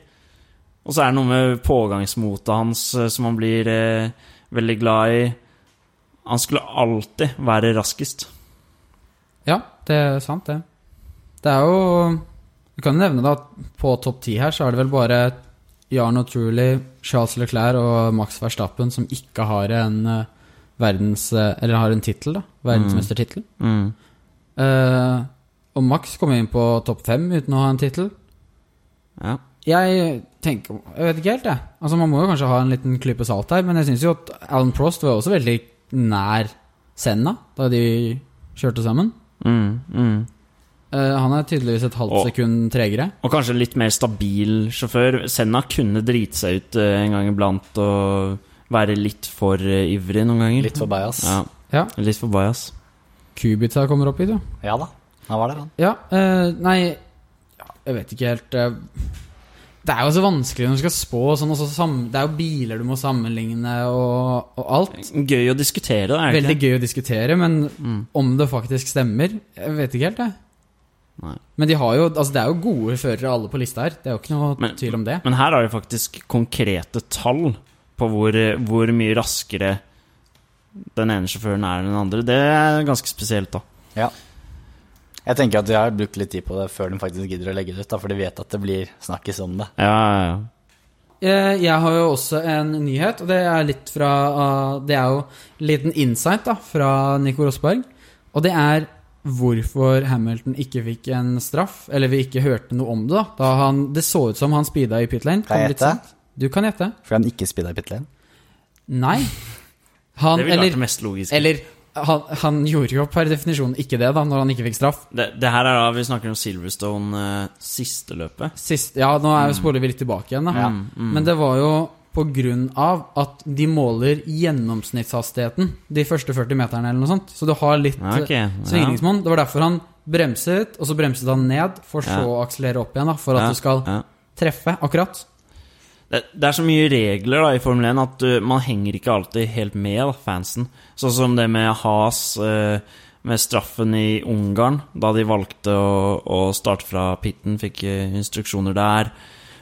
Og så er det noe med pågangsmotet hans eh, som han blir eh, veldig glad i. Han skulle alltid være raskest. Ja, det er sant, det. Det er jo Vi kan jo nevne da at på topp ti her så er det vel bare Jarno Truly, Charles Leclerc og Max Verstappen som ikke har en eh, verdens... eh, eller har en tittel, da. Verdensmestertittel. Mm. Eh, og Max kom inn på topp fem uten å ha en tittel. Ja. Jeg tenker Jeg vet ikke helt, jeg. Altså Man må jo kanskje ha en liten klype salt her, men jeg syns jo at Alan Prost var også veldig nær Senna da de kjørte sammen. Mm, mm. Eh, han er tydeligvis et halvt Og- sekund tregere. Og kanskje litt mer stabil sjåfør. Senna kunne drite seg ut eh, en gang iblant og være litt for eh, ivrig noen ganger. Litt for bajas. Ja, Ja. litt for bajas. Kubica kommer opp hit, jo. Ja da, han var der, han. Ja, eh, nei ja, Jeg vet ikke helt eh, Det er jo så vanskelig når du skal spå sånn, og så sam, Det er jo biler du må sammenligne og, og alt. Gøy å diskutere, da. Er Veldig gøy å diskutere, men Mm. om det faktisk stemmer Jeg vet ikke helt, jeg. Nei. Men de har jo, altså det er jo gode førere alle på lista her. Det er jo ikke noe Men- tvil om det. Men her har de faktisk konkrete tall på hvor, hvor mye raskere den ene sjåføren er enn den andre. Det er ganske spesielt, da. Ja. Jeg tenker at de har brukt litt tid på det før de faktisk gidder å legge det ut, da, for de vet at det blir snakkes om det. Ja, ja, ja. Eh, Jeg har jo også en nyhet, og det er litt fra ah, Det er jo en liten insight da fra Nico Rosberg. Og det er hvorfor Hamilton ikke fikk en straff, eller vi ikke hørte noe om det. da Da han, Det så ut som han speeda i pit lane. Kan jeg gjette? Du kan gjette. Fordi han ikke speeda i pit lane. Nei. Han, Det ville vært det mest logiske. eller han, han gjorde jo per definisjon ikke det, da når han ikke fikk straff. Det, det her er da vi snakker om Silverstone uh, siste løpet. Sist, ja, nå er jo spoler vi litt tilbake igjen, da. Ja. Mm, mm. Men det var jo på grunn av at de måler gjennomsnittshastigheten de første 40 meterne eller noe sånt. Så du har litt Ja, ok, ja. svingningsmål. Det var derfor han bremset, og så bremset han ned, for så Ja. å akselere opp igjen, da, for at Ja, du skal ja. treffe akkurat. Det, det er så mye regler da i Formel 1 at uh, man henger ikke alltid helt med, da, fansen. Sånn som det med Haas, uh, med straffen i Ungarn, da de valgte å, å starte fra pitten, fikk uh, instruksjoner der.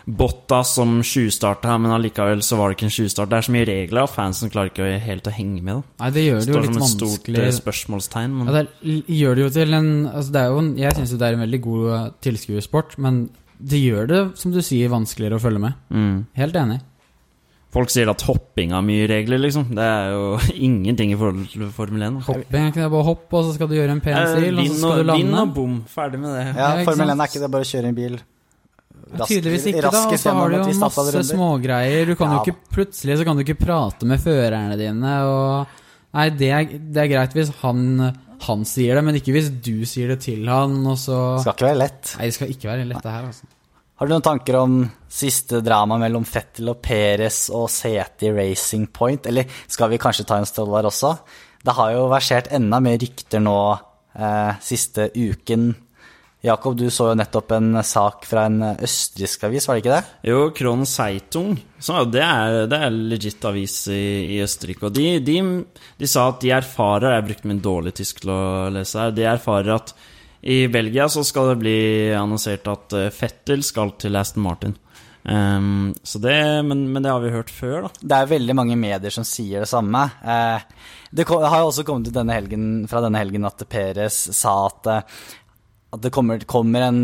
Botta som tjuvstarta men allikevel så var det ikke en tjuvstart. Det er så mye regler og fansen klarer ikke helt å henge med. da Nei, det gjør det jo Står som et stort vanskelig. eh, spørsmålstegn. Men Ja, det er, gjør det jo til en altså det er jo en, Jeg syns det er en veldig god eh, tilskuersport, men det gjør det, som du sier, vanskeligere å følge med. mm. Helt enig. Folk sier at hopping har mye regler, liksom. Det er jo ingenting i forhold til Formel 1. da. Hopping er ikke det bare hopp, og så skal du gjøre en pen Eh, stil, og så skal du og, vinn og bom. Ferdig med det. Ja, Ja, Formel 1 er ikke det bare å kjøre en bil rask- Tydeligvis ikke, da. Og så har du jo masse smågreier. Du kan Ja, jo ikke Plutselig så kan du ikke prate med førerne dine, og Nei, det er, det er greit hvis han, han sier det, men ikke hvis du sier det til han, og så Det skal ikke være lett. Nei, det skal ikke være lett, det her, altså. Har du noen tanker om siste drama mellom Fettel og Perez og Seti Racing Point? Eller skal vi kanskje ta en stål der også? Det har jo versert enda mer rykter nå eh, siste uken. Jakob, du så jo nettopp en sak fra en østerriksk avis, var det ikke det? Jo, Kron Zeitung, så det er, det er legit avis i, i Østerrike. Og de, de, de sa at de erfarer Jeg brukte min dårlige tysk til å lese her. De erfarer at i Belgia så skal det bli annonsert at eh, Fettel skal til Aston Martin. Um, så det, men, men det har vi hørt før, da. Det er veldig mange medier som sier det samme. Eh, det ko- har jo også kommet ut denne helgen, fra denne helgen at Perez sa at, eh, at det kommer, kommer en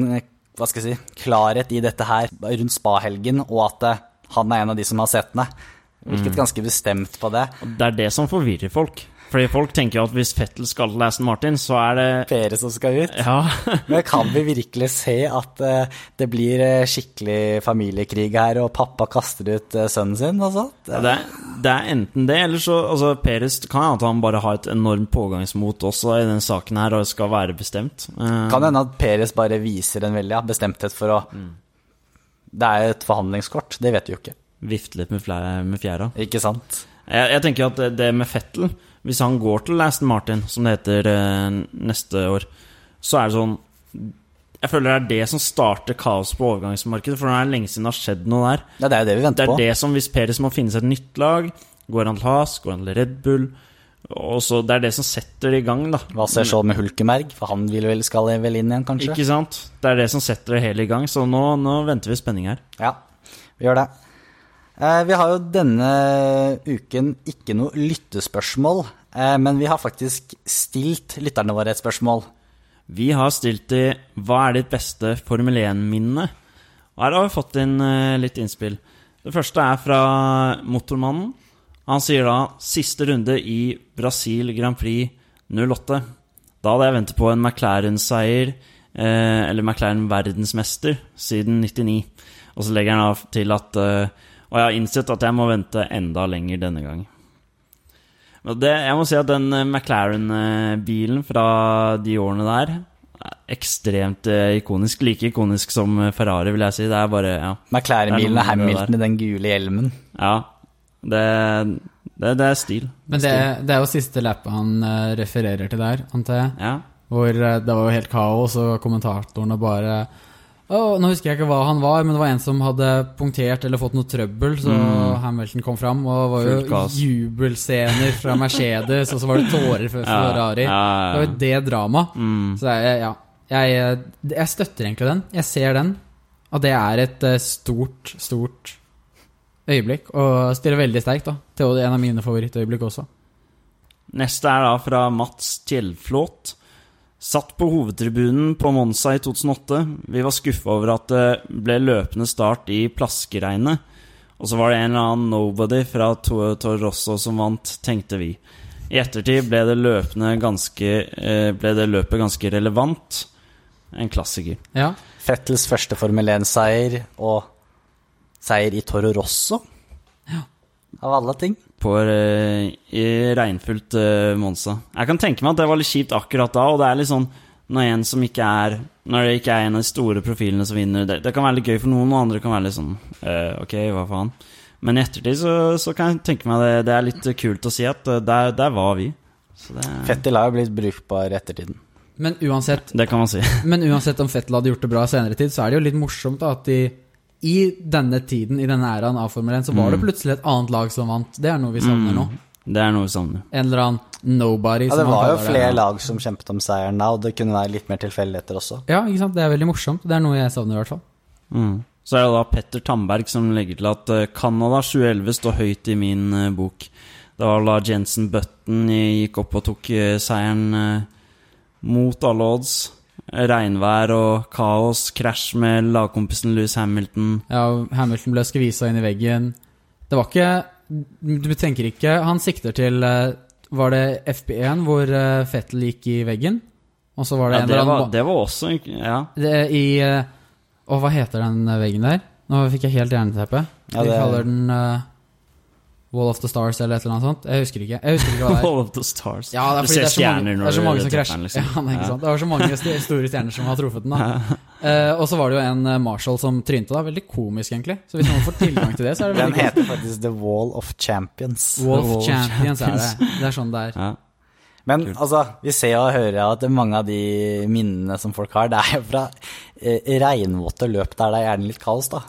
hva skal jeg si, klarhet i dette her rundt spa-helgen, og at eh, han er en av de som har sett henne. Virket ganske bestemt på det. Og det er det som forvirrer folk. Fordi folk tenker jo at hvis Fettel skal til Aston Martin, så er det Perez som skal ut. Ja. Men kan vi virkelig se at eh, det blir eh, skikkelig familiekrig her, og pappa kaster ut eh, sønnen sin? Altså? Ja, det, er, det er enten det, eller så altså, Peres kan hende at han bare har et enormt pågangsmot også i denne saken her, og skal være bestemt. Kan hende at Peres bare viser en veldig ja, bestemthet for å Det er et forhandlingskort, det vet vi jo ikke. Vifte litt med, flere, med fjæra. Ikke sant? Jeg, jeg tenker at det, det med Fettel Hvis han går til Aston Martin, som det heter eh, neste år, så er det sånn Jeg føler det er det som starter kaos på overgangsmarkedet, for nå er det lenge siden det har skjedd noe der. Ja, det er det vi Det venter er på. det som hvis Peres må finne seg et nytt lag Går han til Has? går han til Red Bull og så Det er det som setter det i gang, da. Hva skjer så med Hulkemerg? For han vil vel, skal vel inn igjen, kanskje? Ikke sant? Det er det som setter det hele i gang, så nå, nå venter vi spenning her. Ja, vi gjør det. Eh, vi har jo denne uken ikke noe lyttespørsmål, eh, men vi har faktisk stilt lytterne våre et spørsmål. Vi har stilt de Hva er ditt beste Formel 1-minne? Og her har vi fått inn eh, litt innspill. Det første er fra Motormannen. Han sier da siste runde i Brasil Grand Prix 08. Da hadde jeg ventet på en McLaren-seier, eller McLaren verdensmester, siden 99. Og så legger han av til at Og jeg har innsett at jeg må vente enda lenger denne gang. Men det, jeg må si at den eh, McLaren-bilen fra de årene der er ekstremt eh, ikonisk. Like ikonisk som eh, Ferrari, vil jeg si. Det er bare Ja. McLaren-bilen og Hamilton i den gule hjelmen. ja det, det, det er stil. Men det, det er jo siste lappet han refererer til der, antar jeg. Ja. Hvor det var jo helt kaos, og kommentatorene bare Nå husker jeg ikke hva han var, men det var en som hadde punktert eller fått noe trøbbel, så Hamilton kom fram, og det var jo jubelscener fra Mercedes, og så var det tårer for Ja, Ferrari. ja, ja. Det var jo det dramaet. Mm. Så det er, ja jeg, jeg støtter egentlig den. Jeg ser den. At det er et eh, stort, stort øyeblikk. Og stiller veldig sterkt, da. Til en av mine favorittøyeblikk også. Neste er da fra Mats Tjellflåt. Satt på hovedtribunen på Monza i 2008. Vi var skuffa over at det ble løpende start i plaskeregnet. Og så var det en eller annen nobody fra Toro Rosso som vant, tenkte vi. I ettertid ble det, løpende ganske, eh, ble det løpet ganske relevant. En klassiker. Ja. Fettels første Formel 1-seier og seier i Toro Rosso. Av alle ting. på eh, i regnfullt eh, Monza. Jeg kan tenke meg at det var litt kjipt akkurat da, og det er litt sånn når en som ikke er Når det ikke er en av de store profilene som vinner Det, det kan være litt gøy for noen, og andre kan være litt sånn uh, Ok, hva faen? Men i ettertid så, så kan jeg tenke meg det, det er litt kult å si at der, der var vi. Så det, Fettel har jo blitt brukbar i ettertiden. Men uansett, det kan man si. men uansett om Fettel hadde gjort det bra i senere tid, så er det jo litt morsomt da, at de, i denne tiden, i denne æraen av Formel 1, så var det plutselig et annet lag som vant. Det er noe vi savner nå. Det er noe vi savner. En eller annen nobody, Ja, det som var jo flere lag som kjempet om seieren da, og det kunne være litt mer tilfeldigheter også. Ja, ikke sant? Det er veldig morsomt. Det er noe jeg savner, i hvert fall. Mm. Så er det da Petter Tamberg som legger til at eh, Canada 2011 står høyt i min eh, bok. Det var da Jensen Button gikk opp og tok eh, seieren mot alle odds. Regnvær og kaos, krasj med lagkompisen Louis Hamilton. Ja, Hamilton ble skvisa inn i veggen. Det var ikke Du tenker ikke Han sikter til eh, Var det FP1 hvor eh, Fettel gikk i veggen? Og så var det Ja, en det, var, det var også Ja. det, I Og hva heter den eh, veggen der? Nå fikk jeg helt jernteppe. Ja, De kaller den eh, Wall of the Stars eller et eller annet sånt. Jeg husker ikke. Jeg husker ikke hva det er. Wall of the stars. Ja, det er du ser det er så mange, stjerner det når er så mange du som treffer krasjer. den, liksom. Ja, det, er ikke sant? det var så mange store stjerner som har truffet den. da Uh, Og så var det jo en eh, Marshall som trynte. da Veldig komisk, egentlig. Så hvis noen får tilgang til det, så er det Den heter faktisk The Wall of Champions. Wolf Wall Champions er det. Det er sånn det er. Ja. Men altså, vi ser og hører at mange av de minnene som folk har, det er jo fra eh, regnvåte løp der det er gjerne litt kaos, da.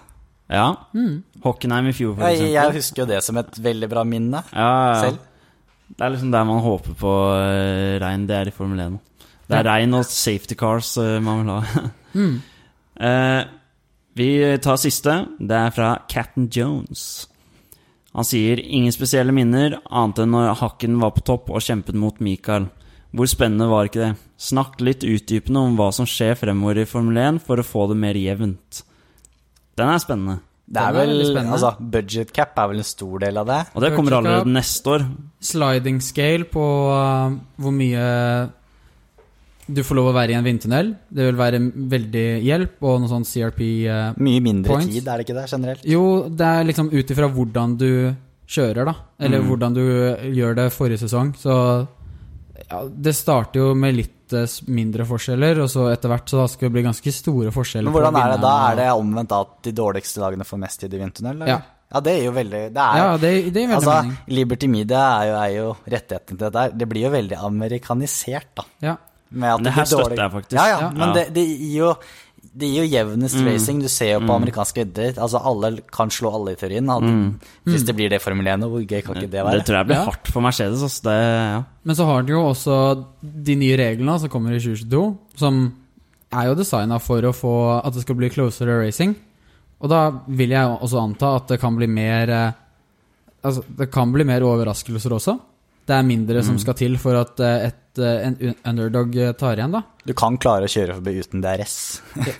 Ja. Mm. Hockenheim i fjor, for Jeg, eksempel. jeg husker jo det som et veldig bra minne Ja, ja, ja. selv. Det er liksom der man håper på uh, regn. Det er i Formel 1. Det er regn og safety cars uh, man vil ha. Mm. uh, vi tar siste. Det er fra Captain Jones. Han sier ingen spesielle minner, annet enn når Hakken var på topp og kjempet mot Michael. Hvor spennende var ikke det? Snakk litt utdypende om hva som skjer fremover i Formel 1 for å få det mer jevnt. Den er spennende. Det er vel, er altså, Budget cap er vel en stor del av det. Og det kommer allerede neste år. Sliding scale på uh, hvor mye du får lov å være i en vindtunnel. Det vil være veldig hjelp, og noe sånn CRP uh, Mye mindre Points. tid, er det ikke det, generelt? Jo, det er liksom ut ifra hvordan du kjører, da. Eller Mm. hvordan du gjør det forrige sesong. Så ja, det starter jo med litt mindre forskjeller, og så etter hvert så da skal det bli ganske store forskjeller. Men hvordan er det da? Er det omvendt at de dårligste lagene får mest tid i vindtunnel? eller? Ja. ja, det er jo veldig Det er, Ja, det, det er veldig altså, mening. Liberty Media er jo, er jo rettigheten til dette her. Det blir jo veldig amerikanisert, da. Ja. Med at Men det her støtter jeg faktisk. Ja, ja, Ja. men Ja. Det, det gir jo det gir jo jevnest Mm. racing. Du ser jo på amerikanske idrett. Altså, alle kan slå alle i teorien. Mm. Hvis det blir det i Formel 1, hvor gøy kan ikke det være? Det tror jeg blir Ja. hardt for Mercedes. Altså. Det, ja. Men så har de jo også de nye reglene som kommer i 2022, som er jo designa for å få at det skal bli closer racing. Og da vil jeg også anta at det kan bli mer eh, Altså, det kan bli mer overraskelser også. Det er mindre som skal til for at eh, et, eh, en underdog eh, tar igjen, da. Du kan klare å kjøre forbi uten DRS.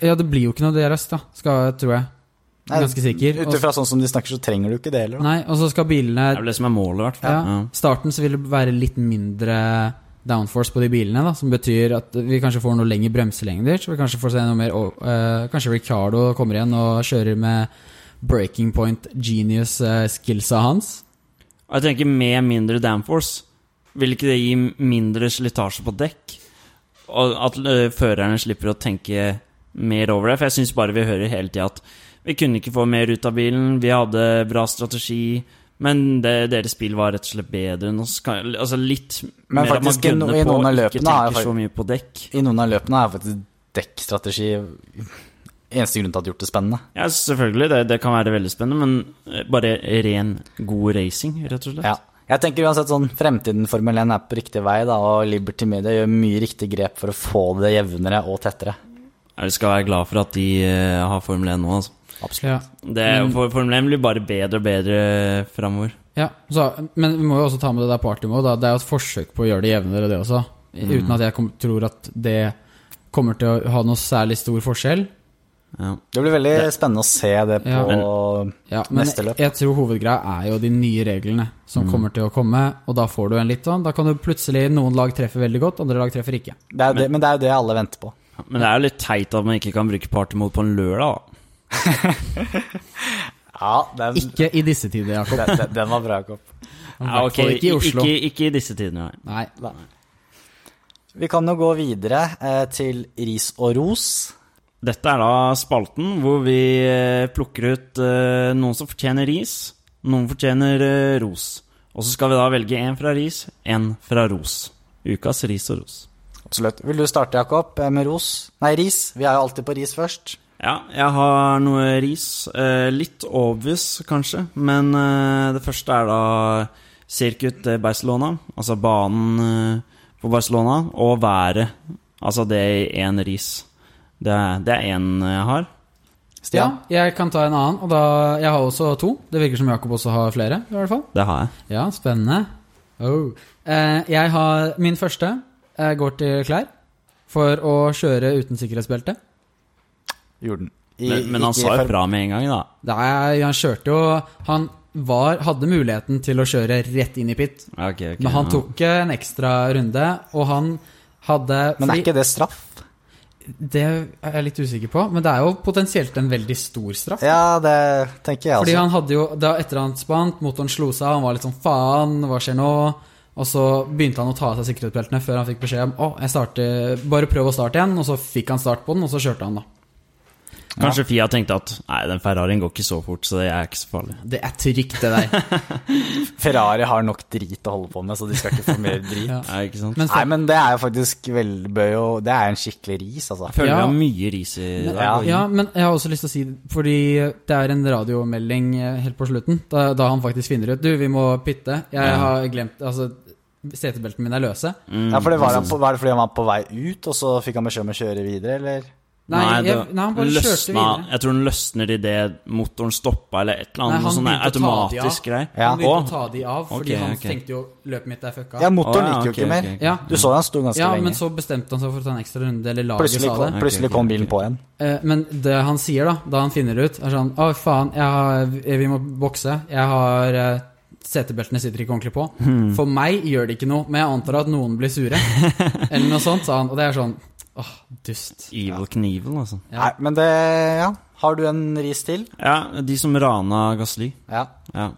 Ja, det blir jo ikke noe DRS, da, skal, tror jeg. Er ganske sikker. Ut ifra sånn som de snakker, så trenger du ikke det heller. da. Nei, og så skal bilene Det er vel det som er målet, i hvert fall. Ja. Ja. Starten så vil det være litt mindre downforce på de bilene, da, som betyr at vi kanskje får noe lengre bremselengder. Så vi kanskje får se noe mer eh, Kanskje Ricardo kommer igjen og kjører med breaking point genius uh, skillsa hans. Og jeg tenker med mindre downforce, vil ikke det gi mindre slitasje på dekk? Og at øh, førerne slipper å tenke mer over det? For jeg syns bare vi hører hele tida at vi kunne ikke få mer ut av bilen, vi hadde bra strategi, men det, deres bil var rett og slett bedre oss. Altså litt Men mer man faktisk gønner i på, ikke tenker så mye på dekk. I noen av løpene er faktisk dekkstrategi Eneste grunn til at det har gjort det spennende. Ja, selvfølgelig, det, det kan være veldig spennende, men øh, bare ren, god racing, rett og slett. Ja. Jeg tenker uansett sånn Fremtiden Formel 1 er på riktig vei, da, og Liberty Media gjør mye riktig grep for å få det jevnere og tettere. Vi skal være glad for at de øh, har Formel 1 nå, altså. Absolutt. Ja. Det, for, Formel 1 blir bare bedre og bedre framover. Ja, så, men vi må jo også ta med det der party mode. Det er jo et forsøk på å gjøre det jevnere, det også. Uten at jeg kom, tror at det kommer til å ha noe særlig stor forskjell. Ja. Det blir veldig spennende å se det på Ja. Ja, men Neste løp. jeg tror hovedgreia er jo de nye reglene som kommer til å komme, og da får du en litt sånn Da kan du plutselig Noen lag treffer veldig godt, andre lag treffer ikke. det er, det, Men det er jo det alle venter på. Men det er jo litt teit at man ikke kan bruke party mode på en lørdag. da. Ja, den, Ikke i disse tider, Jakob. den, den, den var bra, Jakob. Ja, ok, ikke i Oslo. Ikke, ikke i disse tidene, nei. Nei. Vi kan jo gå videre eh, til ris og ros. Dette er da spalten hvor vi eh, plukker ut eh, noen som fortjener ris, Noen fortjener eh, ros. Og så skal vi da velge én fra ris, én fra ros. Ukas ris og ros. Absolutt. Vil du starte, Jakob, med ros? Nei, ris. Vi er jo alltid på ris først. Ja, jeg har noe ris. Litt obvious, kanskje. Men det første er da Circuit Barcelona. Altså banen for på Barcelona. Og været. Altså det i én ris. Det det er én jeg har. Stian? Ja, jeg kan ta en annen. Og da, jeg har også to. Det virker som Jakob også har flere. i hvert fall Det har jeg. Ja, spennende. Oh. Eh, jeg har Min første eh, går til klær. For å kjøre uten sikkerhetsbelte. Gjorde den. I- Men, men han sa jo fra med en gang, da. Nei, han kjørte jo Han var, hadde muligheten til å kjøre rett inn i pit. okay, ok, ok, Men han ja. tok en ekstra runde, og han hadde Men er fordi- ikke det straff? Det er jeg litt usikker på, men det er jo potensielt en veldig stor straff. Ja, det tenker jeg Fordi han hadde jo Da etter han spant, motoren slo seg, han var litt sånn faen, hva skjer nå? Og så begynte han å ta av seg sikkerhetsbeltene før han fikk beskjed om å, jeg starter, bare prøv å starte igjen. Og så fikk han start på den, og så kjørte han, da. Kanskje Fia tenkte at nei, den Ferrarien går ikke så fort, så det er ikke så farlig. Det er trygt, det der. Ferrari har nok drit å holde på med, så de skal ikke få mer drit. Ja. Ja, ikke sant? Men Nei, men det er jo faktisk velbøy og Det er en skikkelig ris, altså. Jeg føler Ja. vi har mye ris i dag. Ja. Ja, men jeg har også lyst til å si Fordi det er en radiomelding eh, helt på slutten, da, da han faktisk finner ut Du, vi må pitte. Jeg Ja. har glemt Altså, setebeltene mine er løse. Mm. Ja, for det var, han på, var det fordi han var på vei ut, og så fikk han beskjed om å kjøre videre, eller? Nei, det- jeg, nei han bare løsna, kjørte videre. Jeg tror den løsner idet motoren stoppa, eller et eller annet. Nei, sånn automatisk greie. Ja. Han begynte Å, ta de av, fordi okay, han okay. tenkte jo løpet mitt er fucka. Ja, motoren ja, gikk jo ikke mer. Ja. Du så han sto ganske Ja, lenge. men så bestemte han seg for å ta en ekstra runde, eller laget plutselig, sa kom, det. plutselig kom bilen på igjen. Eh, Men det han sier, da, da han finner det ut, er sånn Å, faen, jeg har, vi må bokse. Jeg har eh, Setebeltene sitter ikke ordentlig på. Hmm. For meg gjør det ikke noe, men jeg antar at noen blir sure. Eller noe sånt, sa han. Og det er sånn Åh, dust. Evil Knievel, altså. Ja. Nei, men det Ja. Har du en ris til? Ja, de som rana Gasli. Ja. Ja.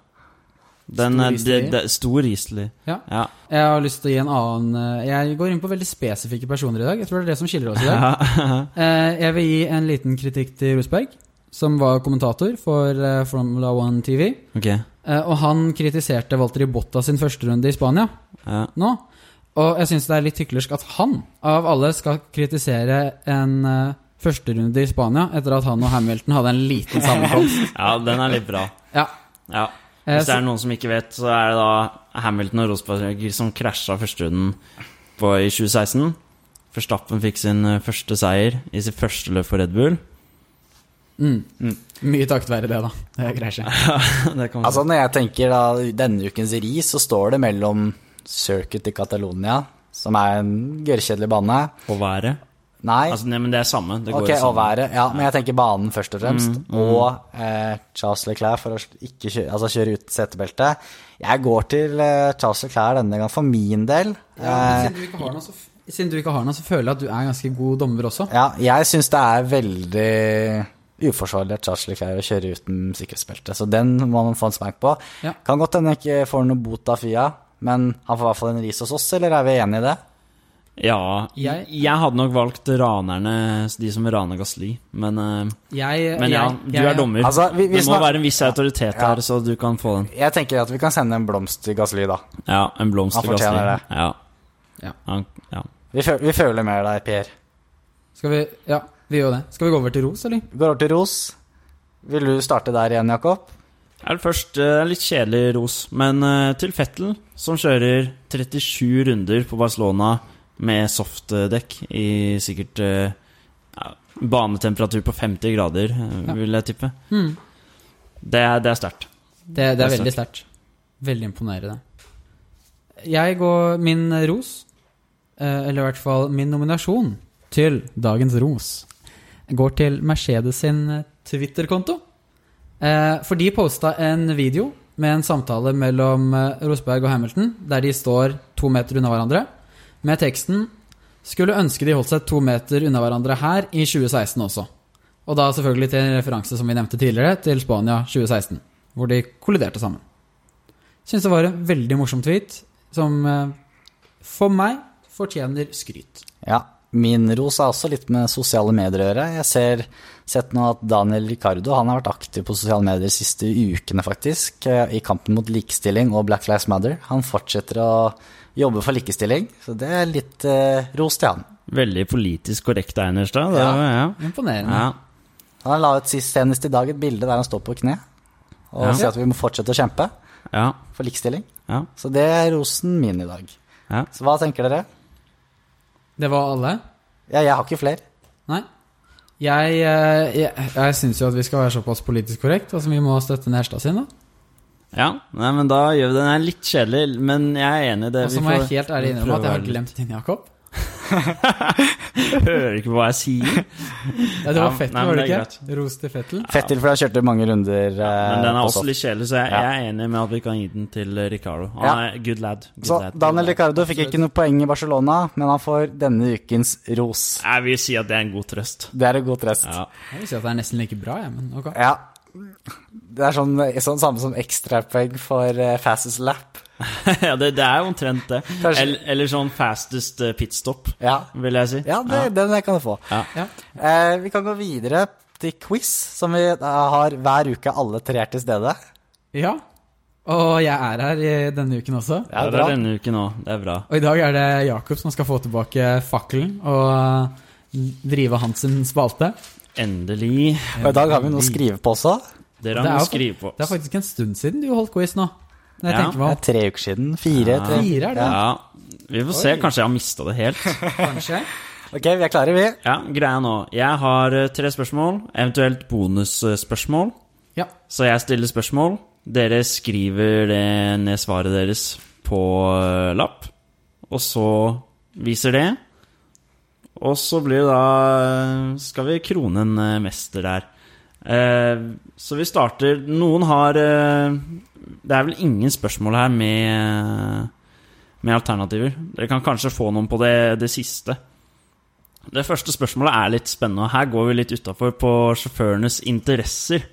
Den, Stor det- Stor rislig. Ja. Ja. Jeg har lyst til å gi en annen eh, Jeg går inn på veldig spesifikke personer i dag. Jeg tror det er det som skiller oss i dag. Eh, Jeg vil gi en liten kritikk til Rosberg, som var kommentator for eh, Formula 1 TV. Ok. Eh, Og han kritiserte Valtteri Bottas sin første runde i Spania Ja. nå. Og jeg syns det er litt hyklersk at han, av alle, skal kritisere en uh, førsterunde i Spania etter at han og Hamilton hadde en liten sammenkomst. ja, den er litt bra. Ja. Ja. Eh, Hvis det er noen som ikke vet, så er det da Hamilton og Rosberg som krasja førsterunden på- i 2016. Forstappen fikk sin eh, første seier i sitt første løp for Red Bull. mm. Mm. Mye takket være det, da. Det greier seg. det Altså, når jeg tenker da denne ukens ris, så står det mellom Circuit i Catalonia, som er en gørrkjedelig bane. Og været. Nei, Altså, nei, men det er samme. Det går ok, jo og samme. været. Ja, men jeg tenker banen først og fremst. Mm, mm. Og eh, Charles Leclerc for å ikke kjøre, altså kjøre uten setebelte. Jeg går til eh, Charles Leclerc denne gang, for min del. Ja, Eh, siden, du ikke har noe, så, siden du ikke har noe, så føler jeg at du er en ganske god dommer også. Ja, jeg syns det er veldig uforsvarlig at Charles Leclerc kjører uten sikkerhetsbelte. Så den må man få en smak på. Ja. Kan godt hende jeg ikke får noe bot av Fia, men han får i hvert fall en ris hos oss, eller er vi enige i det? Ja. Jeg- Jeg, hadde nok valgt ranerne, de som raner Gasli. Men, eh, Jeg, men ja, jeg- du er dommer. Altså, vi- vi det må snak- være en viss autoritet Ja. her, så du kan få den. Jeg tenker at vi kan sende en blomst til Gasli, da. Ja, en blomst til Gasli. fortjener det. Ja. Ja. Han, ja. Vi, føler, vi føler med deg, Per. Skal vi Ja, vi gjør det. Skal vi gå over til ros, eller? Vi går over til ros. Vil du starte der igjen, Jakob? Er det først eh, litt kjedelig ros, men eh, til Fettel, som kjører 37 runder på Barcelona med softdekk i sikkert ja, banetemperatur på 50 grader, Ja. vil jeg tippe. Mm. Det, er- det er sterkt. Det, det er Det er veldig sterkt. Veldig imponerende. Jeg går min ros, eller i hvert fall min nominasjon, til dagens ros, går til Mercedes sin Twitter-konto. Eh, For de posta en video med en samtale mellom eh, Rosberg og Hamilton, der de står to meter unna hverandre, med teksten 'Skulle ønske de holdt seg to meter unna hverandre her i 2016 også'. Og da selvfølgelig til en referanse som vi nevnte tidligere, til Spania 2016, hvor de kolliderte sammen. Syns det var en veldig morsom tweet, som eh, for meg fortjener skryt. Ja. Min ros er også litt med sosiale medier å gjøre. Jeg ser sett nå at Daniel Ricardo han har vært aktiv på sosiale medier de siste ukene, faktisk, eh, i kampen mot likestilling og Black Lives Matter. Han fortsetter å jobbe for likestilling, så det er litt eh, ros til han. Veldig politisk korrekt, Einerstad. Ja. ja. Imponerende. Ja. Han la ut sist senest i dag et bilde der han står på kne og Ja. sier at vi må fortsette å kjempe ja. for likestilling. ja. Så det er rosen min i dag. ja. Så hva tenker dere? Det var alle? Ja, jeg har ikke flere. Nei. Jeg, eh, jeg, jeg syns jo at vi skal være såpass politisk korrekt. Altså Vi må støtte Nerstad sin, da. Ja, nei, men da gjør vi det. Den er litt kjedelig, men jeg er enig i det. Og så Vi må jeg helt ærlig innrømme at jeg har glemt din, Jakob. Hører ikke på hva jeg sier. Ja, det var Ja, Fettel, nei, var det det ikke? Ros til Fettel. Fettel, for han kjørte mange runder. Ja, Men den er også litt kjedelig, så jeg, jeg er enig med at vi kan gi den til eh, Ricardo. Han er good lad. Good Så lad. Daniel Ricardo fikk ikke noe poeng i Barcelona, men han får denne ukens ros. Jeg vil si at det er en god trøst. Det er en god trøst. Ja. Jeg vil si at det er nesten like bra, jeg, men ok. Ja. Det er sånn, sånn samme som ekstrapoeng for eh, fastest lap. ja, det, det er jo omtrent det. Eller, eller sånn fastest eh, pitstop, Ja, vil jeg si. ja det, den kan du få. Ja. Ja. Eh, vi kan gå videre til quiz, som vi eh, har hver uke alle tre er til stede. ja. Og jeg er her denne uken også. Ja, Ja, det er denne uken òg. Det er bra. Og i dag er det Jakob som skal få tilbake fakkelen og drive hans spalte. Endelig. Og i dag har vi noe å skrive på også. Dere Det har er noe å skrive på. Det er faktisk en stund siden du holdt quiz nå. Jeg Ja. Det er tre uker siden. Fire, Ja. tre. Fire er det. Ja, vi får se. Kanskje jeg har mista det helt. kanskje. Ok, vi er klare, vi. Ja, greia nå. Jeg har eh, tre spørsmål, eventuelt bonusspørsmål. Ja. Så jeg stiller spørsmål. Dere skriver det ned svaret deres på eh, lapp, og så viser det. Og så blir det da eh, Skal vi krone en mester der. Eh, Så vi starter Noen har eh, Det er vel ingen spørsmål her med, med alternativer. Dere kan kanskje få noen på det, det siste. Det første spørsmålet er litt spennende. Her går vi litt utafor på sjåførenes interesser.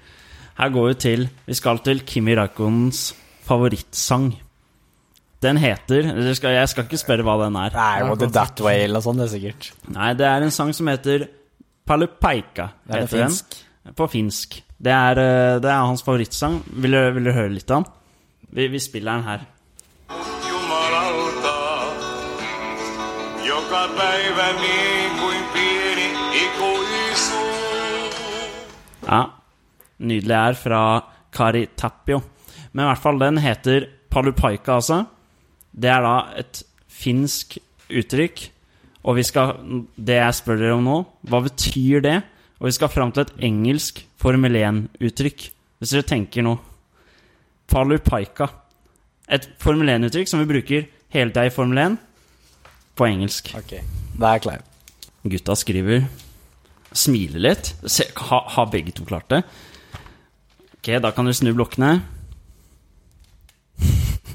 Her går vi til Vi skal til Kimi Raikonens favorittsang. Den heter dere skal, Jeg skal ikke spørre hva den er. Det er det That Way eller noe sånt, det er sikkert. Nei, det er en sang som heter Palupaika. Det er det finsk? den. På finsk. Det er, eh, det er hans favorittsang. Vil du, vil du, høre litt av den? Vi, vi spiller den her. Ja, Nydelig er fra Kari Tapio. Men i hvert fall den heter Palupaika, altså. Det er da et finsk uttrykk. Og vi skal, det jeg spør dere om nå, hva betyr det? Og vi skal fram til et engelsk Formel 1-uttrykk. Hvis dere tenker nå Palupaika. Et Formel 1-uttrykk som vi bruker hele tida i Formel 1 på engelsk. Ok, da er jeg klar. Gutta skriver Smiler litt. Se, ha, har begge to klart det? Ok, da kan dere snu blokkene.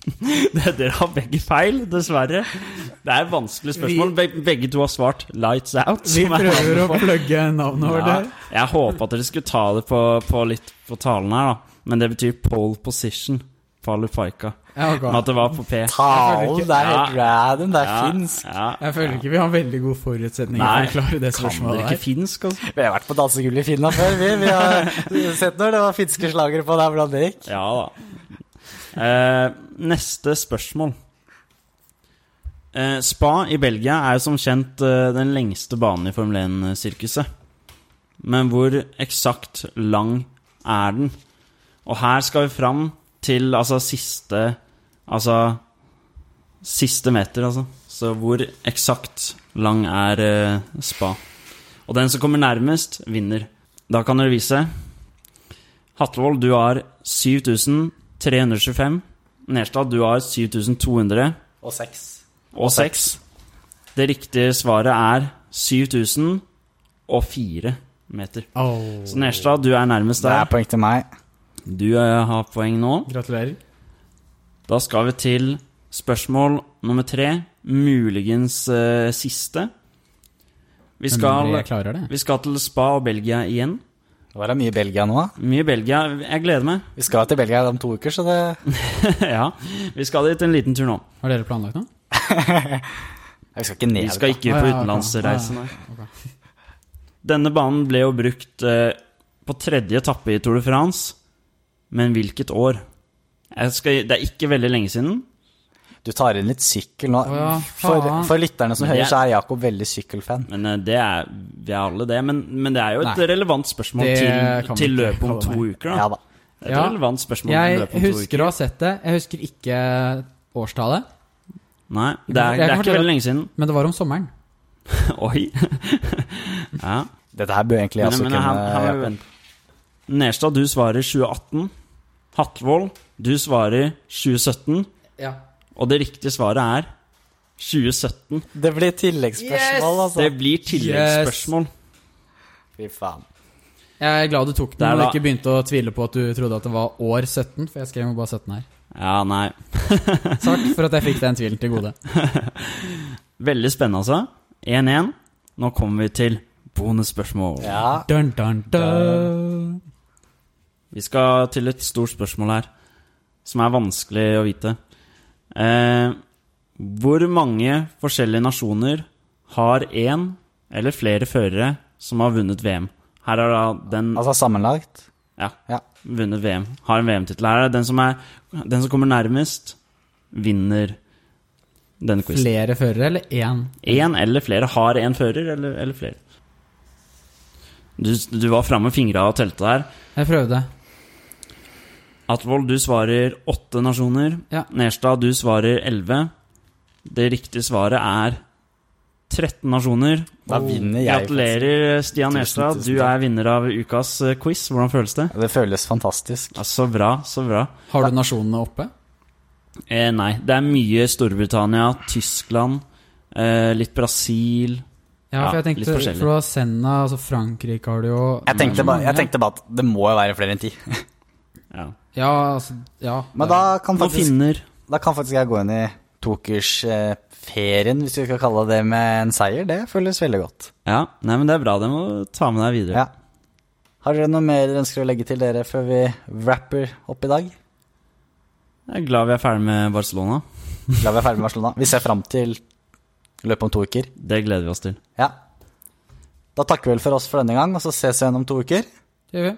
Det- Dere har begge feil, dessverre. Det er et vanskelig spørsmål. Be- Begge to har svart 'lights out'. Vi er prøver å plugge navnet vårt ja, der. jeg håpa at dere skulle ta det på, på litt på talen her, da. Men det betyr pole position. Palupaika. Ja, ok. Men at det var på P. Talen, det er helt Ja. random, det er Ja, finsk. Ja. Jeg føler ikke vi har veldig gode forutsetninger Nei, for å klare det spørsmålet ikke finsk, altså? Vi har vært på dansegulvet i Finland før, vi. Vi har sett når det var finske slagere på der hvordan det gikk. Ja da. Eh, neste spørsmål. Eh, Spa i Belgia er som kjent eh, den lengste banen i Formel 1-sirkuset. Men hvor eksakt lang er den? Og her skal vi fram til altså siste Altså siste meter, altså. Så hvor eksakt lang er eh, Spa? Og den som kommer nærmest, vinner. Da kan dere vise. Hatlevold, du har 7325. Nerstad, du har 7200 Og 6. og 6. Det riktige svaret er 7004 meter. Oh. Så Nerstad, du er nærmest Det er poeng til meg. Du eh, har poeng nå. Gratulerer. Da skal vi til spørsmål nummer tre. Muligens uh, siste. Vi skal, vi skal til Spa og Belgia igjen. Det var mye Belgia nå. da. Mye Belgia. Jeg gleder meg. Vi skal til Belgia om to uker, så det ja, vi skal dit en liten tur nå. Har dere planlagt noe? Vi skal ikke ned. Vi skal ikke Ah, på ja, ok. utenlandsreise, Ah, nei. Denne banen ble jo brukt eh, på tredje etappe i Tour de France, men hvilket år? Jeg skal, det er ikke veldig lenge siden. Du tar inn litt sykkel nå. Ja, for, for lytterne som hører, er- så er Jakob veldig sykkelfan. Men eh, det er, vi er alle det. Men, men det er jo et Nei. relevant spørsmål Det til, til løpet om to uker. Da. Ja da. Et Ja. relevant spørsmål til Jeg løpet om to husker å ha sett det. Jeg husker ikke årstallet, Nei, det er, det er ikke veldig lenge siden. men det var om sommeren. Oi. ja. Dette her bør egentlig jeg Men, også men kunne Jakob. vente. Nerstad, du svarer 2018. Hatvold, du svarer 2017. Ja. Og det riktige svaret er 2017. Det blir tilleggsspørsmål, altså. Det blir tilleggsspørsmål. Fy faen. Jeg er glad du tok den og da. ikke begynte å tvile på at du trodde at det var år 17, for jeg skrev jo bare 17 her. Ja, nei. Takk for at jeg fikk den tvilen til gode. Veldig spennende, altså. 1-1. Nå kommer vi til bonusspørsmål. Ja. Dun, dun, dun. Vi skal til et stort spørsmål her, som er vanskelig å vite. Eh, hvor mange forskjellige nasjoner har én eller flere førere som har vunnet VM? Her er da den Altså sammenlagt? Ja, Ja. vunnet VM. Har en VM-tittel. Her er den som, er, den som kommer nærmest, vinner denne quizen. Flere førere eller én? Én eller flere. Har én fører eller, eller flere. Du, du var framme med fingra og telte der. Jeg prøvde. Atvold, du svarer åtte nasjoner. Ja. Nerstad, du svarer elleve. Det riktige svaret er 13 nasjoner. Da vinner jeg. Gratulerer, Stian Nerstad. Du er vinner av ukas eh, quiz. Hvordan føles det? Det føles fantastisk. Ja, så bra, så bra. Har du nasjonene oppe? Eh, nei, det er mye Storbritannia, Tyskland, eh, litt Brasil Ja, Ja, for jeg litt tenkte forskjellig. For du har Senna, altså Frankrike har du jo Jeg tenkte, bare, jeg tenkte bare at det må jo være flere enn ti. Ja. Ja, altså Ja. Men da kan faktisk, finner da kan faktisk jeg gå inn i tokersferien, hvis vi skal kalle det med en seier. Det føles veldig godt. Ja, nei, men det er bra. Det må du ta med deg videre. Ja. Har dere noe mer dere ønsker å legge til dere før vi wrapper opp i dag? Jeg er glad vi er ferdig med Barcelona. glad vi er ferdig med Barcelona. Vi ser fram til løpet om to uker. Det gleder vi oss til. Ja. Da takker vi vel for oss for denne gang, og så ses vi igjen om to uker. Det gjør vi.